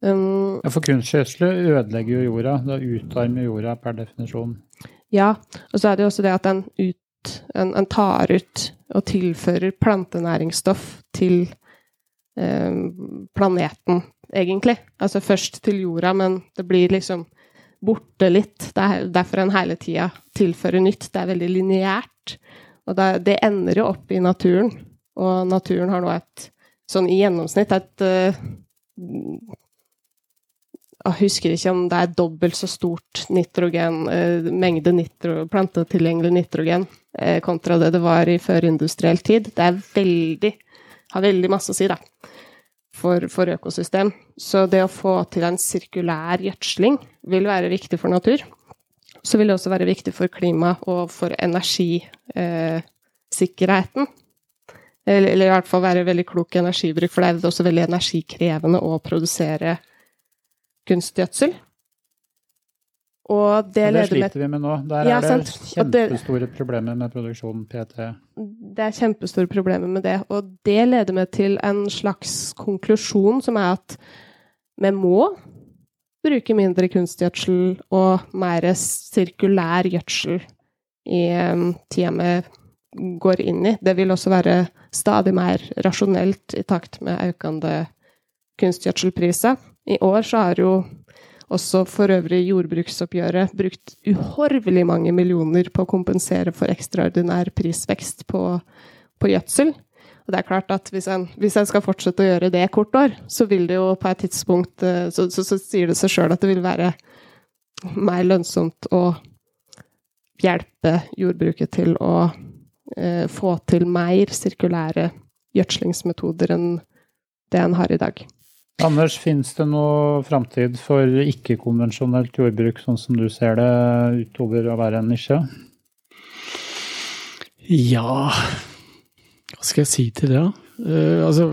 Um, ja, for kunstgjødsel ødelegger jo jorda. Det utarmer jorda per definisjon. Ja, og så er det jo også det at en, ut, en, en tar ut og tilfører plantenæringsstoff til planeten egentlig. Altså først til jorda, men det blir liksom borte litt. Det er derfor en hele tida tilfører nytt. Det er veldig lineært. Og det, ender jo opp i naturen. Og naturen har nå et sånn i gjennomsnitt et uh, Jeg husker ikke om det er dobbelt så stort nitrogen, uh, mengde nitro, plantetilgjengelig nitrogen kontra det det var i førindustriell tid. Det er veldig Har veldig masse å si, da for, for, økosystem. Så det å få til en sirkulær gjødsling vil være viktig for natur. Så vil det også være viktig for klima og for energisikkerheten. Eh, eller, eller, i hvert fall være veldig klok energibruk, for det er også veldig energikrevende å produsere kunstgjødsel. Og det, det sliter vi med nå. Der ja, er det kjempestore problemer med produksjonen PT. Det er kjempestore problemer med det, og det leder meg til en slags konklusjon som er at vi må bruke mindre kunstgjødsel og mer sirkulær gjødsel i um, tida vi går inn i. Det vil også være stadig mer rasjonelt i takt med økende kunstgjødselpriser. I år så har jo også for øvrig jordbruksoppgjøret brukt uhorvelig mange millioner på å kompensere for ekstraordinær prisvekst på, på gjødsel. Og det er klart at hvis en, hvis en, skal fortsette å gjøre det kort år, så vil det jo på et tidspunkt eh, Så, så, så sier det seg sjøl at det vil være mer lønnsomt å hjelpe jordbruket til å eh, få til mer sirkulære gjødslingsmetoder enn det en har i dag. Anders, finnes det noe framtid for ikke-konvensjonelt jordbruk, sånn som du ser det, utover å være en nisje? Ja Hva skal jeg si til det, da? Uh, altså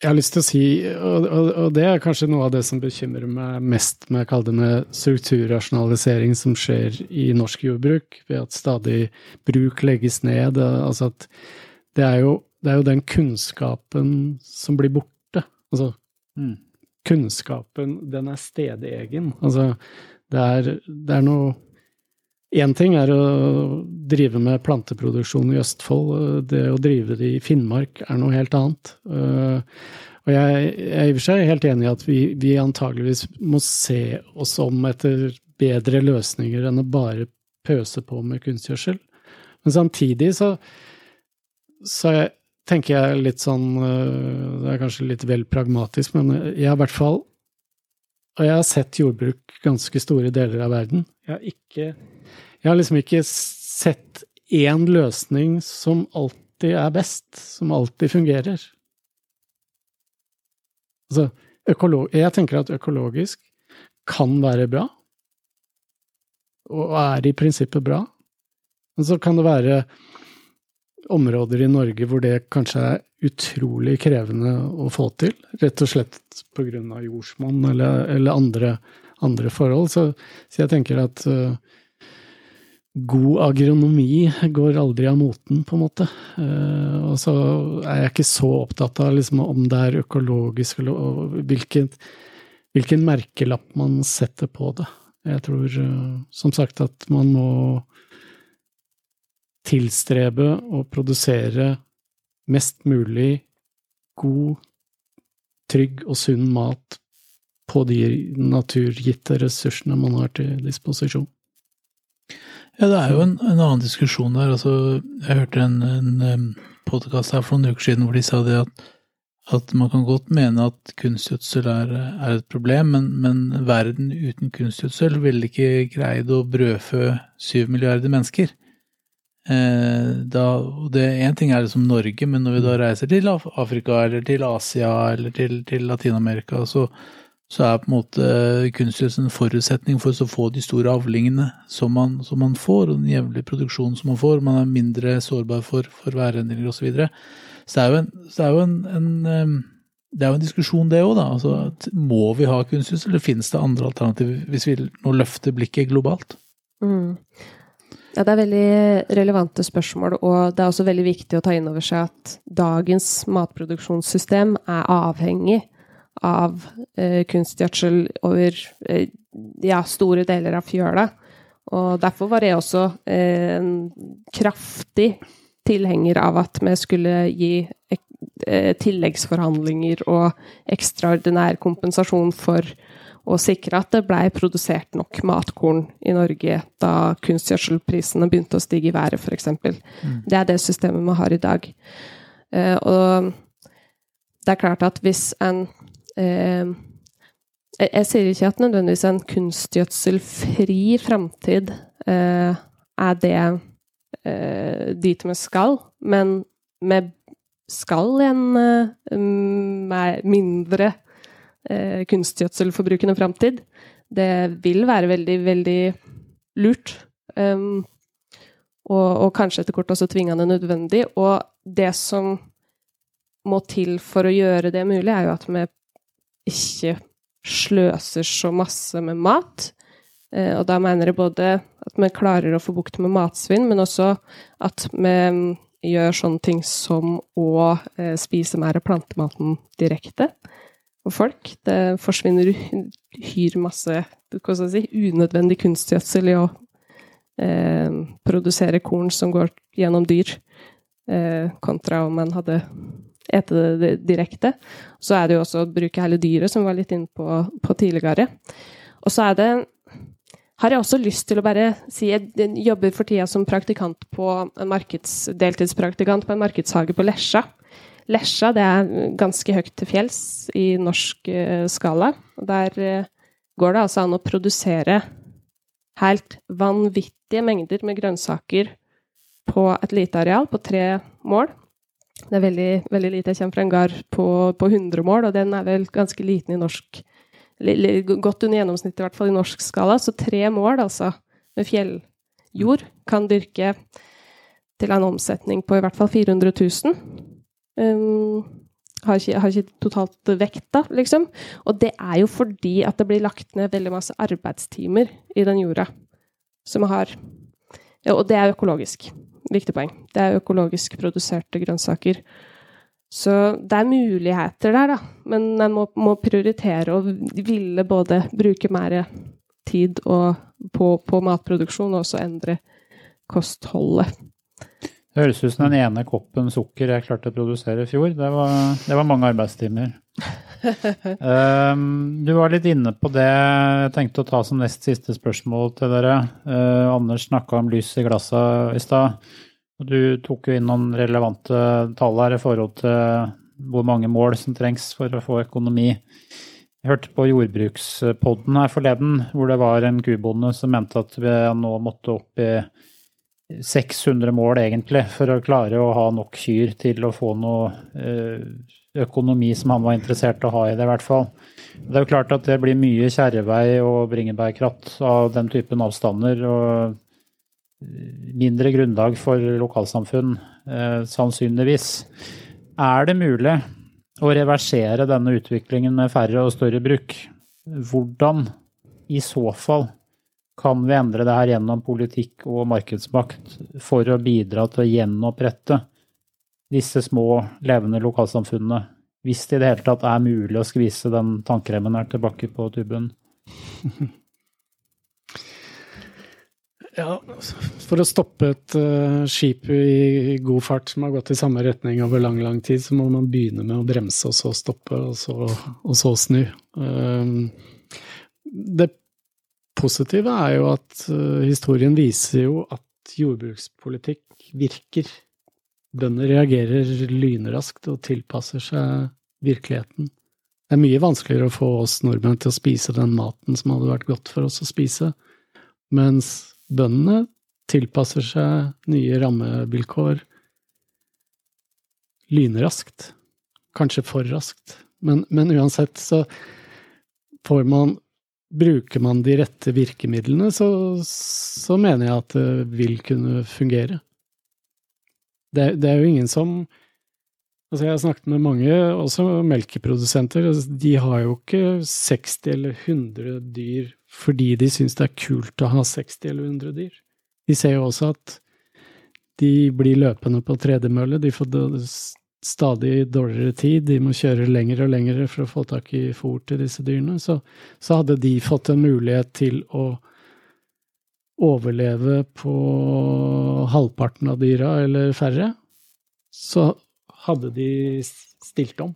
Jeg har lyst til å si, og, og, og, det er kanskje noe av det som bekymrer meg mest med det strukturrasjonalisering som skjer i norsk jordbruk, ved at stadig bruk legges ned. Altså at det er jo det er jo den kunnskapen som blir borte. Altså, mm. kunnskapen, den er stedegen. Altså, det er, det er noe Én ting er å drive med planteproduksjon i Østfold, det å drive det i Finnmark er noe helt annet. Uh, og jeg er i og for seg helt enig i at vi, vi antageligvis må se oss om etter bedre løsninger enn å bare pøse på med kunstgjødsel. Men samtidig så, så er jeg tenker jeg litt sånn øh, Det er kanskje litt vel pragmatisk, men jeg har i hvert fall Og jeg har sett jordbruk ganske store deler av verden. Jeg har ikke Jeg har liksom ikke sett én løsning som alltid er best, som alltid fungerer. Altså, jeg tenker at økologisk kan være bra, og er i prinsippet bra. Men så kan det være områder i Norge hvor det kanskje er utrolig krevende å få til, rett og slett pga. jordsmonn eller, eller andre, andre, forhold. Så, så, jeg tenker at uh, god agronomi går aldri av moten, på en måte. Uh, og så er jeg ikke så opptatt av liksom, om det er økologisk eller hvilken, hvilken merkelapp man setter på det. Jeg tror uh, som sagt at man må tilstrebe å produsere mest mulig god, trygg og sunn mat på de naturgitte ressursene man har til disposisjon. Ja, det er jo en, en annen diskusjon der. Altså, jeg hørte en, en podkast her for noen uker siden hvor de sa det at, at man kan godt mene at kunstgjødsel er, er et problem, men, men, verden uten kunstgjødsel ville ikke greid å brødfø syv milliarder mennesker. Eh, da, det Én ting er liksom Norge, men når vi da reiser til Afrika eller til Asia eller til, til Latin-Amerika, så, så, er på en måte kunstgjødsel en forutsetning for å få de store avlingene som man, som man får, og den jevnlige produksjonen som man får. Man er mindre sårbar for, for værendringer osv. Så, videre. så det er jo en, det er jo en, en det er jo en diskusjon, det òg. Altså, må vi ha kunstgjødsel, eller finnes det andre alternativer hvis vi nå løfter blikket globalt? Mm. Ja, det er veldig relevante spørsmål, og det er også veldig viktig å ta inn over seg at dagens matproduksjonssystem er avhengig av eh, kunstgjødsel over eh, ja, store deler av fjøla. Og derfor var jeg også eh, en kraftig tilhenger av at vi skulle gi eh, tilleggsforhandlinger og ekstraordinær kompensasjon for og sikre at det blei produsert nok matkorn i Norge da kunstgjødselprisene begynte å stige i været, f.eks. Mm. Det er det systemet vi har i dag. Eh, og det er klart at hvis en eh, Jeg sier ikke at nødvendigvis en kunstgjødselfri framtid eh, er det eh, dit vi skal, men vi skal i en eh, mindre eh, kunstgjødselforbrukende framtid. Det vil være veldig, veldig lurt. Um, og, og, kanskje etter kort også tvingende nødvendig. Og det som må til for å gjøre det mulig, er jo at vi ikke sløser så masse med mat. Eh, og da mener jeg både at vi klarer å få bukt med matsvinn, men også at vi gjør sånne ting som å eh, spise mer plantematen direkte og folk. Det forsvinner hyr masse si, unødvendig kunstgjødsel i å eh, produsere korn som går gjennom dyr, eh, kontra om man hadde ete det direkte. Så er det jo også å bruke hele dyret, som vi var litt inne på, på tidligere. Og så er det har jeg også lyst til å bare si jeg jobber for tida som praktikant på en deltidspraktikant på en markedshage på Lesja. Lesja det er ganske høyt til fjells i norsk uh, skala. Der uh, går det altså an å produsere helt vanvittige mengder med grønnsaker på et lite areal, på tre mål. Det er veldig, veldig lite. Jeg kommer fra en gard på, på 100 mål, og den er vel ganske liten i norsk Godt under gjennomsnittet, i hvert fall i norsk skala. Så tre mål, altså, med fjelljord, kan dyrke til en omsetning på i hvert fall 400 000. Um, har ikke, har ikke totalt vekta, liksom. Og det er jo fordi at det blir lagt ned veldig masse arbeidstimer i den jorda som har Og det er økologisk. Viktig poeng. Det er økologisk produserte grønnsaker. Så det er muligheter der, da. Men en må, må, prioritere og ville både bruke mer tid på, på, matproduksjon og også endre kostholdet. Det høres ut som den ene koppen sukker jeg klarte å produsere i fjor. Det var, det var mange arbeidstimer. um, du var litt inne på det jeg tenkte å ta som nest siste spørsmål til dere. Uh, Anders snakka om lys i glasset i stad. Du tok jo inn noen relevante tall her i forhold til hvor mange mål som trengs for å få økonomi. Jeg hørte på jordbrukspodden her forleden, hvor det var en kubonde som mente at vi nå måtte opp i 600 mål egentlig for å klare å ha nok kyr til å få noe eh, økonomi som han var interessert i å ha i det, i hvert fall. Det er jo klart at det blir mye kjerrevei og bringebærkratt av den typen avstander. og mindre grunnlag for lokalsamfunn, eh, sannsynligvis. Er det mulig å reversere denne utviklingen med færre og større bruk? Hvordan, i så fall, kan vi endre det her gjennom politikk og markedsmakt for å bidra til å gjenopprette disse små, levende lokalsamfunnene? Hvis det i det hele tatt er mulig å skvise den tankremmen her tilbake på tuben? Ja, For å stoppe et uh, skip i god fart som har gått i samme retning over lang lang tid, så må man begynne med å bremse, og så stoppe, og så, og så snu. Um, det positive er jo at uh, historien viser jo at jordbrukspolitikk virker. Bønder reagerer lynraskt og tilpasser seg virkeligheten. Det er mye vanskeligere å få oss nordmenn til å spise den maten som hadde vært godt for oss å spise, mens bøndene tilpasser seg nye rammevilkår lynraskt. Kanskje for raskt. Men, men, uansett så får man Bruker man de rette virkemidlene, så, så mener jeg at det vil kunne fungere. Det, det, er jo ingen som Altså, jeg har snakket med mange, også melkeprodusenter. Altså, de har jo ikke 60 eller 100 dyr fordi de syns det er kult å ha 60 eller 100 dyr. De ser jo også at de blir løpende på tredemølle, de får stadig dårligere tid, de må kjøre lenger og lenger for å få tak i fôr til disse dyrene. Så, så hadde de fått en mulighet til å overleve på halvparten av dyra eller færre, så hadde de stilt om.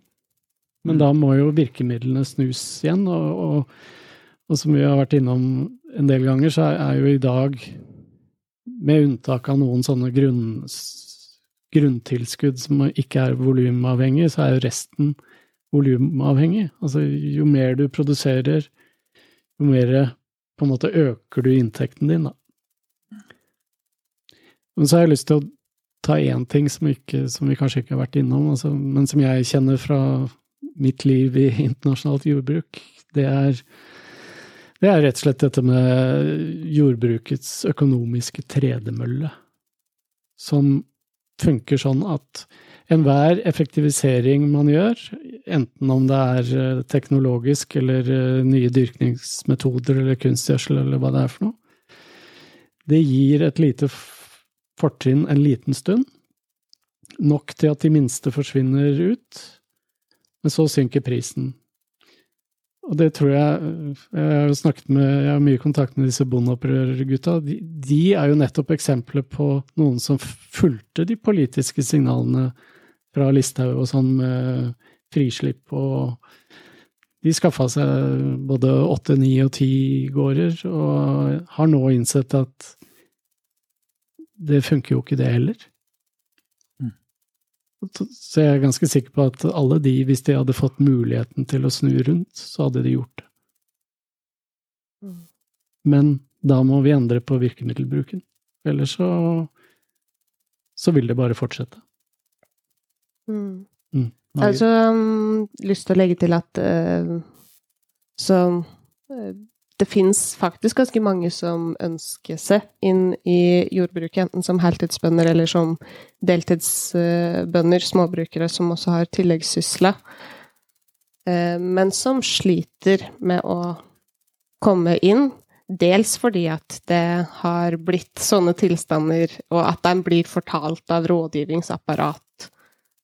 Men da må jo virkemidlene snus igjen, og, og og som vi har vært innom en del ganger, så er jo i dag, med unntak av noen sånne grunn, grunntilskudd som ikke er volumavhengig, så er jo resten volumavhengig. Altså jo mer du produserer, jo mer på en måte øker du inntekten din, da. Men så har jeg lyst til å ta én ting som, ikke, som, vi kanskje ikke har vært innom, altså, men som jeg kjenner fra mitt liv i internasjonalt jordbruk. Det er det er rett og slett dette med jordbrukets økonomiske tredemølle, som funker sånn at enhver effektivisering man gjør, enten om det er eh, teknologisk eller eh, nye dyrkningsmetoder eller kunstgjødsel eller hva det er for noe, det gir et lite fortrinn en liten stund. Nok til at de minste forsvinner ut, men så synker prisen. Og det tror jeg Jeg har jo snakket med, jeg har mye kontakt med disse bondeopprørergutta. De, de er jo nettopp eksempler på noen som fulgte de politiske signalene fra Listhaug og sånn med frislipp og De skaffa seg både åtte, ni og ti gårder, og har nå innsett at det funker jo ikke, det heller. Så jeg er ganske sikker på at alle de, hvis de hadde fått muligheten til å snu rundt, så hadde de gjort det. Mm. Men da må vi endre på virkemiddelbruken. Ellers så, så vil det bare fortsette. Mm. Mm. Jeg har også um, lyst til å legge til at uh, så uh, det fins faktisk ganske mange som ønsker seg inn i jordbruket, enten som heltidsbønder eller som deltidsbønder, småbrukere som også har tilleggssysler, men som sliter med å komme inn. Dels fordi at det har blitt sånne tilstander, og at de blir fortalt av rådgivningsapparat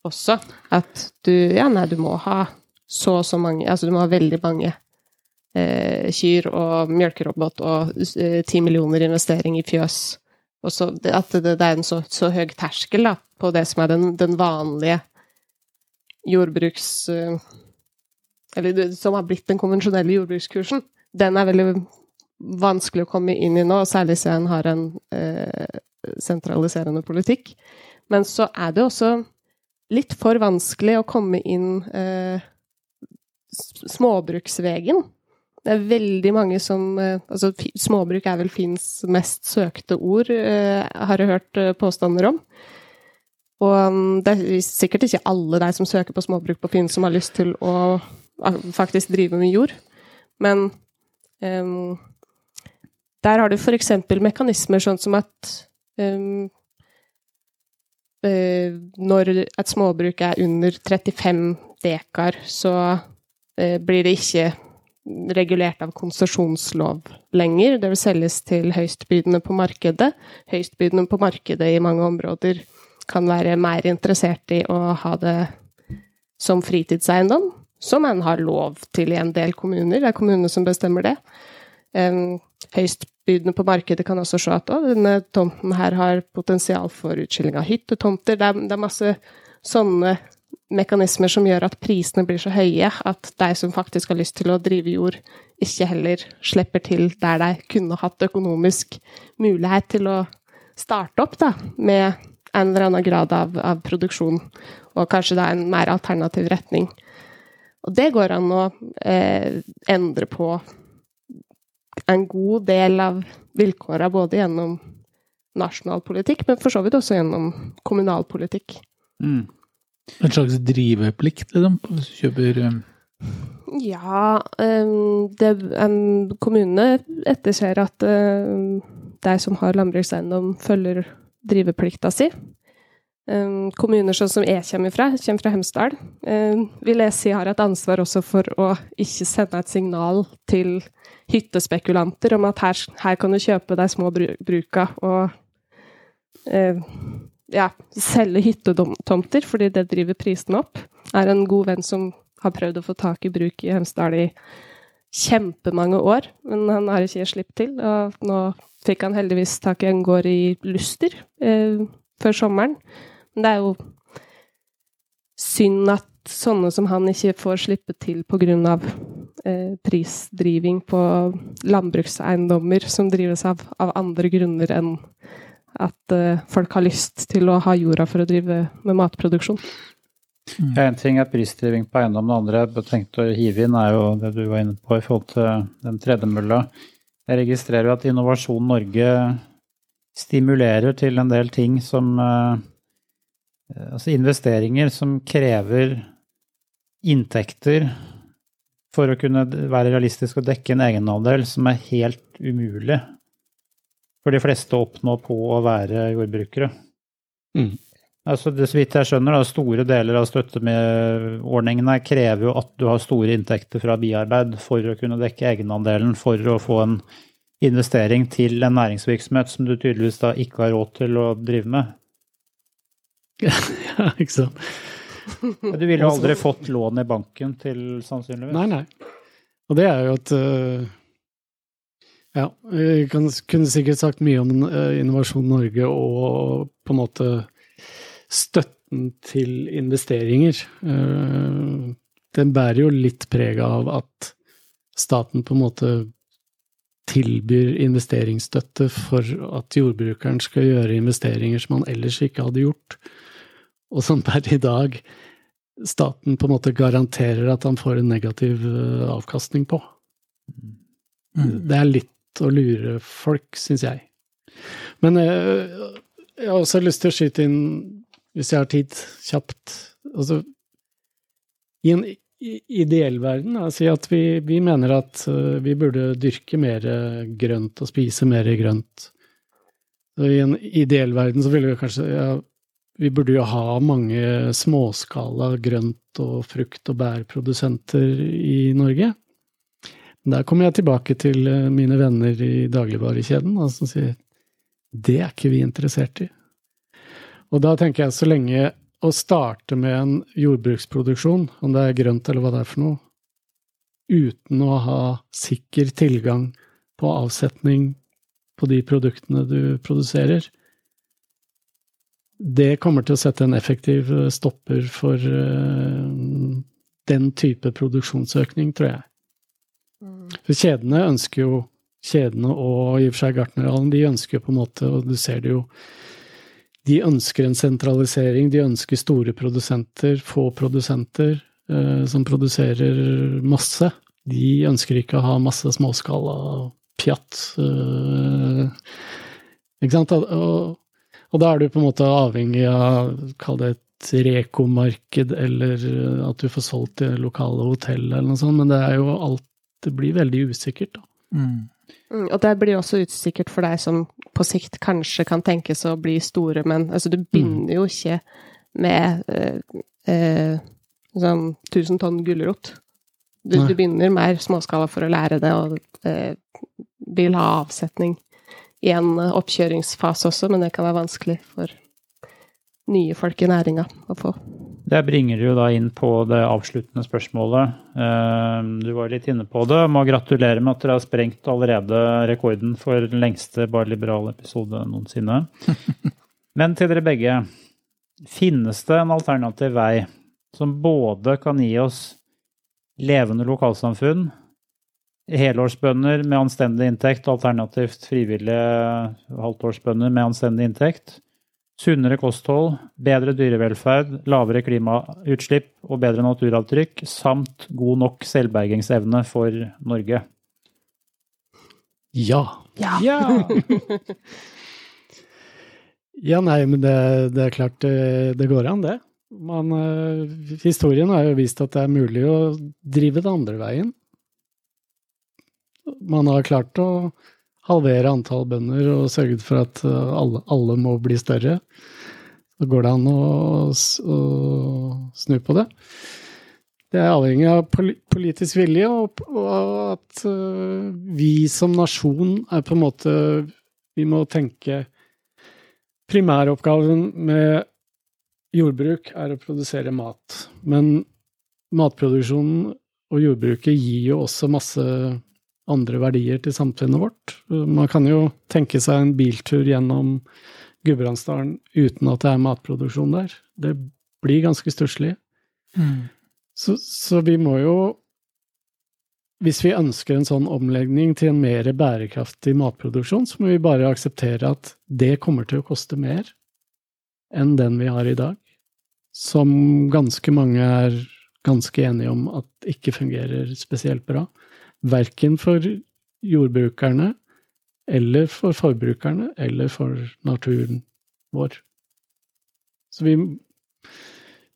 også. At du Ja, nei, du må ha så og så mange Altså, du må ha veldig mange eh, kyr og mjølkerobot og ti eh, millioner investering i fjøs. Og så at det, det er en så, så, høy terskel da, på det som er den, den vanlige jordbruks... Eh, eller som har blitt den konvensjonelle jordbrukskursen. Den er veldig vanskelig å komme inn i nå, særlig siden en har en eh, sentraliserende politikk. Men så er det også litt for vanskelig å komme inn eh, småbruksvegen. Det er veldig mange som eh, Altså, småbruk er vel Finns mest søkte ord, eh, har jeg hørt eh, påstander om. Og um, det er sikkert ikke alle de som søker på småbruk på Finn, som har lyst til å faktisk drive med jord. Men um, der har du f.eks. mekanismer sånn som at um, når et småbruk er under 35 dekar, så uh, blir det ikke regulert av konsesjonslov lenger. Det vil selges til høystbydende på markedet. Høystbydende på markedet i mange områder kan være mer interessert i å ha det som fritidseiendom, som en har lov til i en del kommuner. Det er kommunene som bestemmer det. Høystbydende på markedet kan også se at å, denne tomten her har potensial for utskilling av hyttetomter. Det er, det er masse sånne mekanismer som gjør at prisene blir så høye at de som faktisk har lyst til å drive jord, ikke heller slipper til der de kunne hatt økonomisk mulighet til å starte opp da, med en eller annen grad av, av produksjon, og kanskje da en mer alternativ retning. Og det går an å eh, endre på en god del av vilkåra både gjennom nasjonal politikk, men for så vidt også gjennom kommunalpolitikk. Mm. En slags driveplikt, liksom, hvis du kjøper um... Ja, det, kommunene etterser at um, de som har landbrukseiendom, følger driveplikta si. Kommuner sånn som jeg kommer fra, kommer fra Hemsedal, vil jeg si har et ansvar også for å ikke sende et signal til hyttespekulanter om at her, her kan du kjøpe de små bruka og eh, ja, selge hyttetomter, fordi det driver prisene opp. Er en god venn som har prøvd å få tak i bruk i Hemsedal i kjempemange år, men han har ikke sluppet til. Og nå fikk han heldigvis tak i en gård i Luster eh, før sommeren. Men det er jo synd at sånne som han ikke får slippe til av eh, prisdriving på landbrukseiendommer som drives av, av andre grunner enn at eh, folk har lyst til å ha jorda for å drive med matproduksjon. Mm. En ting er prisdriving på eiendom, det andre jeg tenkte å hive inn, er jo det du var inne på i forhold til den tredemølla. Jeg registrerer jo at Innovasjon Norge stimulerer til en del ting som eh, Altså investeringer som krever inntekter for å kunne være realistisk og dekke en egenandel som er helt umulig for de fleste å oppnå på å være jordbrukere. Mm. Altså, det, så vidt jeg skjønner, da, store deler av støtteordningene krever jo at du har store inntekter fra biarbeid for å kunne dekke egenandelen for å få en investering til en næringsvirksomhet som du tydeligvis da ikke har råd til å drive med. ja, ikke sant. Du ville jo aldri fått lån i banken til sannsynligvis? Nei, nei. Og det er jo at uh, Ja, vi kan, kunne sikkert sagt mye om uh, Innovasjon Norge og på en måte støtten til investeringer, eh, den bærer jo litt preg av at staten på en måte tilbyr investeringsstøtte for at jordbrukeren skal gjøre investeringer som han ellers ikke hadde gjort, og som per i dag staten på en måte garanterer at han får en negativ eh, avkastning på. Mm. Det er litt å lure folk, syns jeg. Men eh, jeg har også lyst til å skyte inn, hvis jeg har tid, kjapt altså, I en ideell verden, si at vi, vi mener at eh, vi burde dyrke mer grønt og spise mer grønt. Så I en ideell verden så ville vi kanskje ja, Vi burde jo ha mange småskala grønt- og frukt- og bærprodusenter i Norge. Der kommer jeg tilbake til eh, mine venner i dagligvarekjeden som som sier det er ikke vi interessert i. Og da tenker jeg så lenge å starte med en jordbruksproduksjon, om det er grønt eller hva det er for noe, uten å ha sikker tilgang på avsetning på de produktene du produserer, det kommer til å sette en effektiv stopper for eh, den type produksjonsøkning, tror jeg. For kjedene ønsker jo Kjedene og i og for seg Gartnerhallen, de ønsker jo på en måte, og du ser det jo De ønsker en sentralisering, de ønsker store produsenter, få produsenter eh, som produserer masse. De ønsker ikke å ha masse småskala pjatt. Eh, ikke sant? Og, og, da er du på en måte avhengig av, kall det et rekomarked, eller at du får solgt til lokale hotellet, eller noe sånt, men det er jo alt Det blir veldig usikkert, da. Mm. Mm, og det blir også usikkert for deg som på sikt kanskje kan tenkes å bli store, men altså, du begynner jo ikke med eh, eh, sånn 1000 tonn gulrot. Du, du begynner mer småskala for å lære det, og eh, vil ha avsetning i en oppkjøringsfase også, men det kan være vanskelig for nye folk i næringa å få. Det bringer jo da inn på det avsluttende spørsmålet. Eh, Du var litt inne på det. Må gratulere med at dere har sprengt allerede rekorden for den lengste bare Liberal-episode noensinne. Men til dere begge. Finnes det en alternativ vei som både kan gi oss levende lokalsamfunn, helårsbønder med anstendig inntekt, alternativt frivillige halvtårsbønder med anstendig inntekt, sunnere kosthold, bedre dyrevelferd, lavere klimautslipp og bedre naturavtrykk, samt god nok selvbergingsevne for Norge. Ja. Ja! Ja! Ja, nei, men det, det er klart det, det går an, det. Man, eh, historien har jo vist at det er mulig å drive det andre veien. Man har klart å halvere antall bønder og sørget for at eh, alle, alle må bli større. Så går det an å, å snu på det. Det er avhengig av politisk vilje, og, og at eh, vi som nasjon er på en måte Vi må tenke Primæroppgaven med jordbruk er å produsere mat. Men matproduksjonen og jordbruket gir jo også masse andre verdier til samfunnet vårt. Man kan jo tenke seg en biltur gjennom Gudbrandsdalen uten at det er matproduksjon der. Det blir ganske stusslig. Mm. Så, så vi må jo Hvis vi ønsker en sånn omlegning til en mer bærekraftig matproduksjon, så må vi bare akseptere at det kommer til å koste mer enn den vi har i dag. Som ganske mange er ganske enige om at ikke fungerer spesielt bra. Verken for jordbrukerne eller for forbrukerne eller for naturen vår. Så vi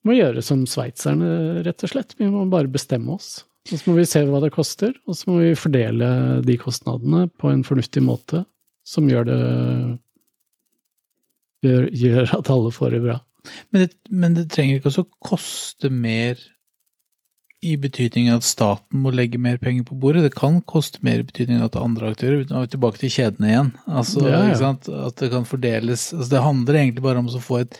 må gjøre som sveitserne, rett og slett. Vi må bare bestemme oss. Og så må vi se hva det koster, og så må vi fordele de kostnadene på en fornuftig måte som gjør det gjør, gjør at alle får det bra. Men, det, men det trenger ikke også koste mer i betydning at staten må legge mer penger på bordet. Det kan koste mer i betydning at andre aktører Nå er vi tilbake til kjedene igjen. Altså, Ja, ja. At det kan fordeles altså, Det handler egentlig bare om å få et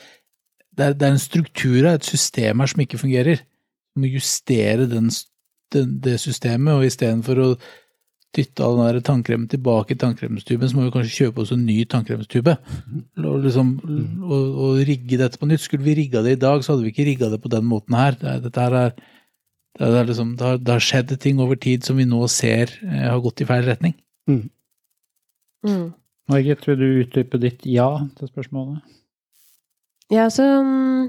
det er, det er en struktur her, et system her som ikke fungerer. Du må justere den, den, det systemet, og istedenfor å dytte all den der tannkremen tilbake i tannkremstuben, så må vi kanskje kjøpe oss en ny tannkremstube. Og, liksom, og, og rigge dette på nytt. Skulle vi rigga det i dag, så hadde vi ikke rigga det på den måten her. Er- dette her er, det, er liksom, det, har, det har skjedd ting over tid som vi nå ser eh, har gått i feil retning. Mm. Margit, vil du utdype ditt ja til spørsmålet? Ja, så um,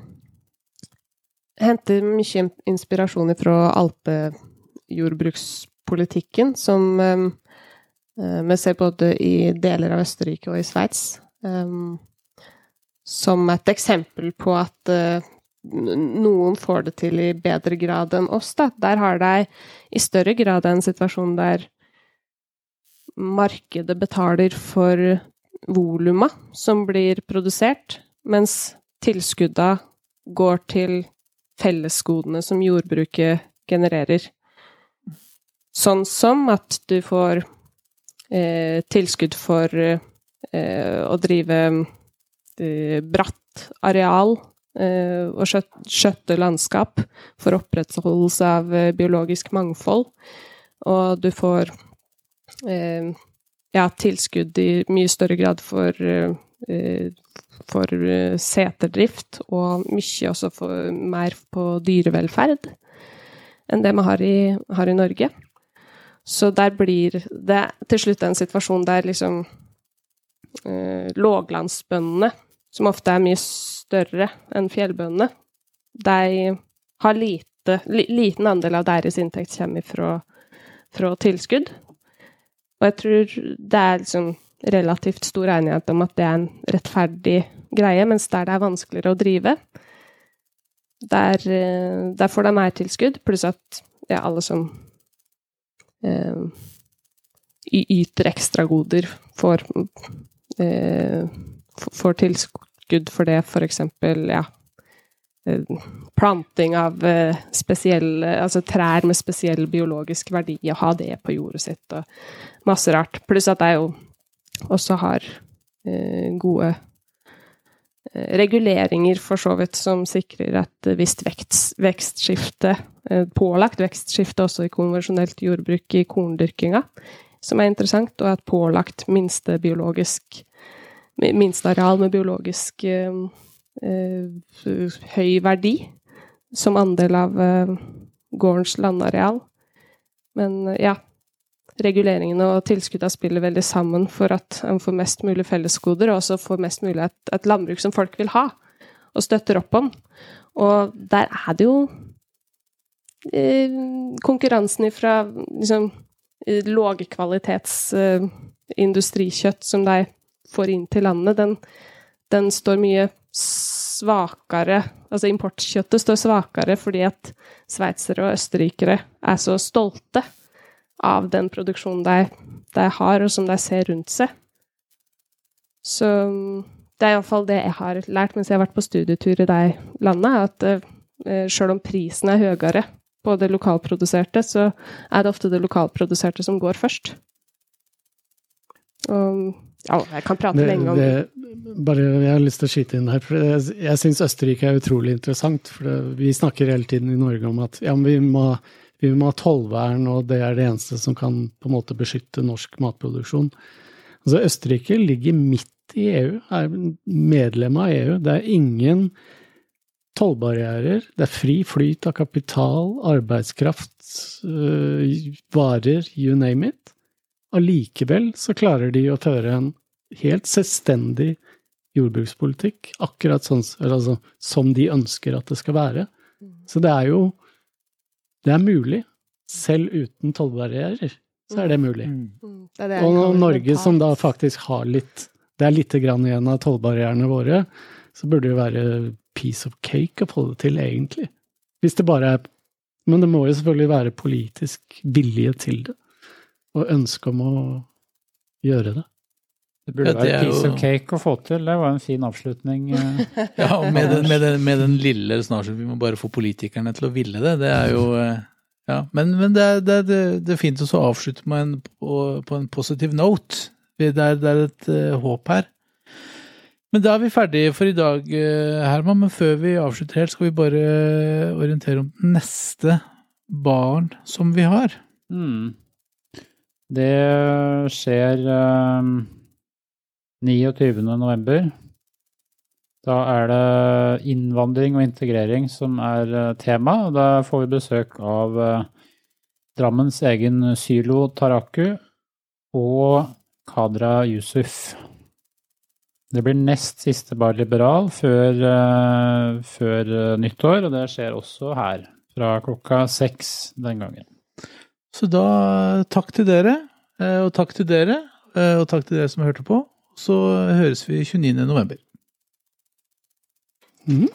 henter mye inspirasjon fra alpejordbrukspolitikken, som um, eh, vi ser både i deler av Østerrike og i Sveits. Um, som et eksempel på at n- noen får det til i bedre grad enn oss. Da. Der har de i større grad en situasjon der markedet betaler for voluma som blir produsert, mens tilskudda går til fellesgodene som jordbruket genererer. Sånn som at du får eh, tilskudd for eh, å drive eh, bratt areal og skjøt, skjøtte landskap for opprettholdelse av eh, biologisk mangfold. Og du får eh, ja, tilskudd i mye større grad for, eh, for eh, seterdrift, og mye også for, mer på dyrevelferd enn det vi har i, har i Norge. Så der blir det til slutt en situasjon der liksom eh, låglandsbøndene, som ofte er mye større enn fjellbøndene, de har lite, li, liten andel av deres inntekt kommer fra, fra tilskudd. Og jeg tror det er liksom relativt stor enighet om at det er en rettferdig greie, mens der det er vanskeligere å drive, der, eh, der får de mer tilskudd, pluss at ja, alle som eh, yter ekstragoder, får, eh, får får tilskudd for det, eksempel, ja eh, Planting av eh, spesielle Altså trær med spesiell biologisk verdi, og ha det på jordet sitt, og masse rart. Pluss at jeg jo også har eh, gode eh, reguleringer, for så vidt, som sikrer et visst vekst, vekstskifte, eh, pålagt vekstskifte også i konvensjonelt jordbruk i korndyrkinga, som er interessant, og et pålagt minste biologisk minsteareal med biologisk eh, eh, høy verdi som andel av eh, gårdens landareal. Men ja, reguleringene og tilskuddene spiller veldig sammen for at en får mest mulig fellesgoder, og også får mest mulig et, et landbruk som folk vil ha, og støtter opp om. Og der er det jo eh, konkurransen ifra liksom lågkvalitets eh, industrikjøtt som de får inn til landet, den, den står mye svakere Altså importkjøttet står svakere fordi at sveitsere og østerrikere er så stolte av den produksjonen de, de har, og som de ser rundt seg. Så det er iallfall det jeg har lært mens jeg har vært på studietur i de landene, at eh, selv om prisen er høyere på det lokalproduserte, så er det ofte det lokalproduserte som går først. Og ja, jeg kan prate Det, lenge om det, bare, jeg har lyst til å skyte inn her. for Jeg, jeg syns Østerrike er utrolig interessant. for det, Vi snakker hele tiden i Norge om at ja, vi må, vi må ha tollvern, og det er det eneste som kan på en måte beskytte norsk matproduksjon. Altså Østerrike ligger midt i EU, er medlem av EU. Det er ingen tollbarrierer. Det er fri flyt av kapital, arbeidskraft, øh, varer, you name it. Allikevel så klarer de å føre en helt selvstendig jordbrukspolitikk, akkurat sånn altså, som de ønsker at det skal være. Så det er jo Det er mulig. Selv uten tollbarrierer, så er det mulig. Mm, det er det Og Norge som da faktisk har litt Det er lite grann igjen av tollbarrierene våre, så burde det være piece of cake å få det til, egentlig. Hvis det bare er Men det må jo selvfølgelig være politisk vilje til det, og ønske om å gjøre det. Det burde Ja, det være piece jo- of cake å få til. Det var en fin avslutning. eh. Ja, og med den, med den, med den lille snarsen. vi må bare få politikerne til å ville det. Det er jo eh, Ja, men, men det, er, det, er, det, er fint å avslutte med en, på, på en positiv note. Det er, det er et uh, håp her. Men da er vi ferdige for i dag, Herman. Men før vi avslutter helt, skal vi bare orientere om neste barn som vi har. Mm. Det skjer eh, 29. november. Da er det innvandring og integrering som er eh, tema. og Da får vi besøk av eh, Drammens egen Sylo Taraku og Kadra Yusuf. Det blir nest siste Bar Liberal før, eh, før nyttår, og det skjer også her fra klokka seks den gangen. Så da takk til dere, eh, og takk til dere, eh, og takk til dere som hørte på. Så høres vi 29. november. Mhm.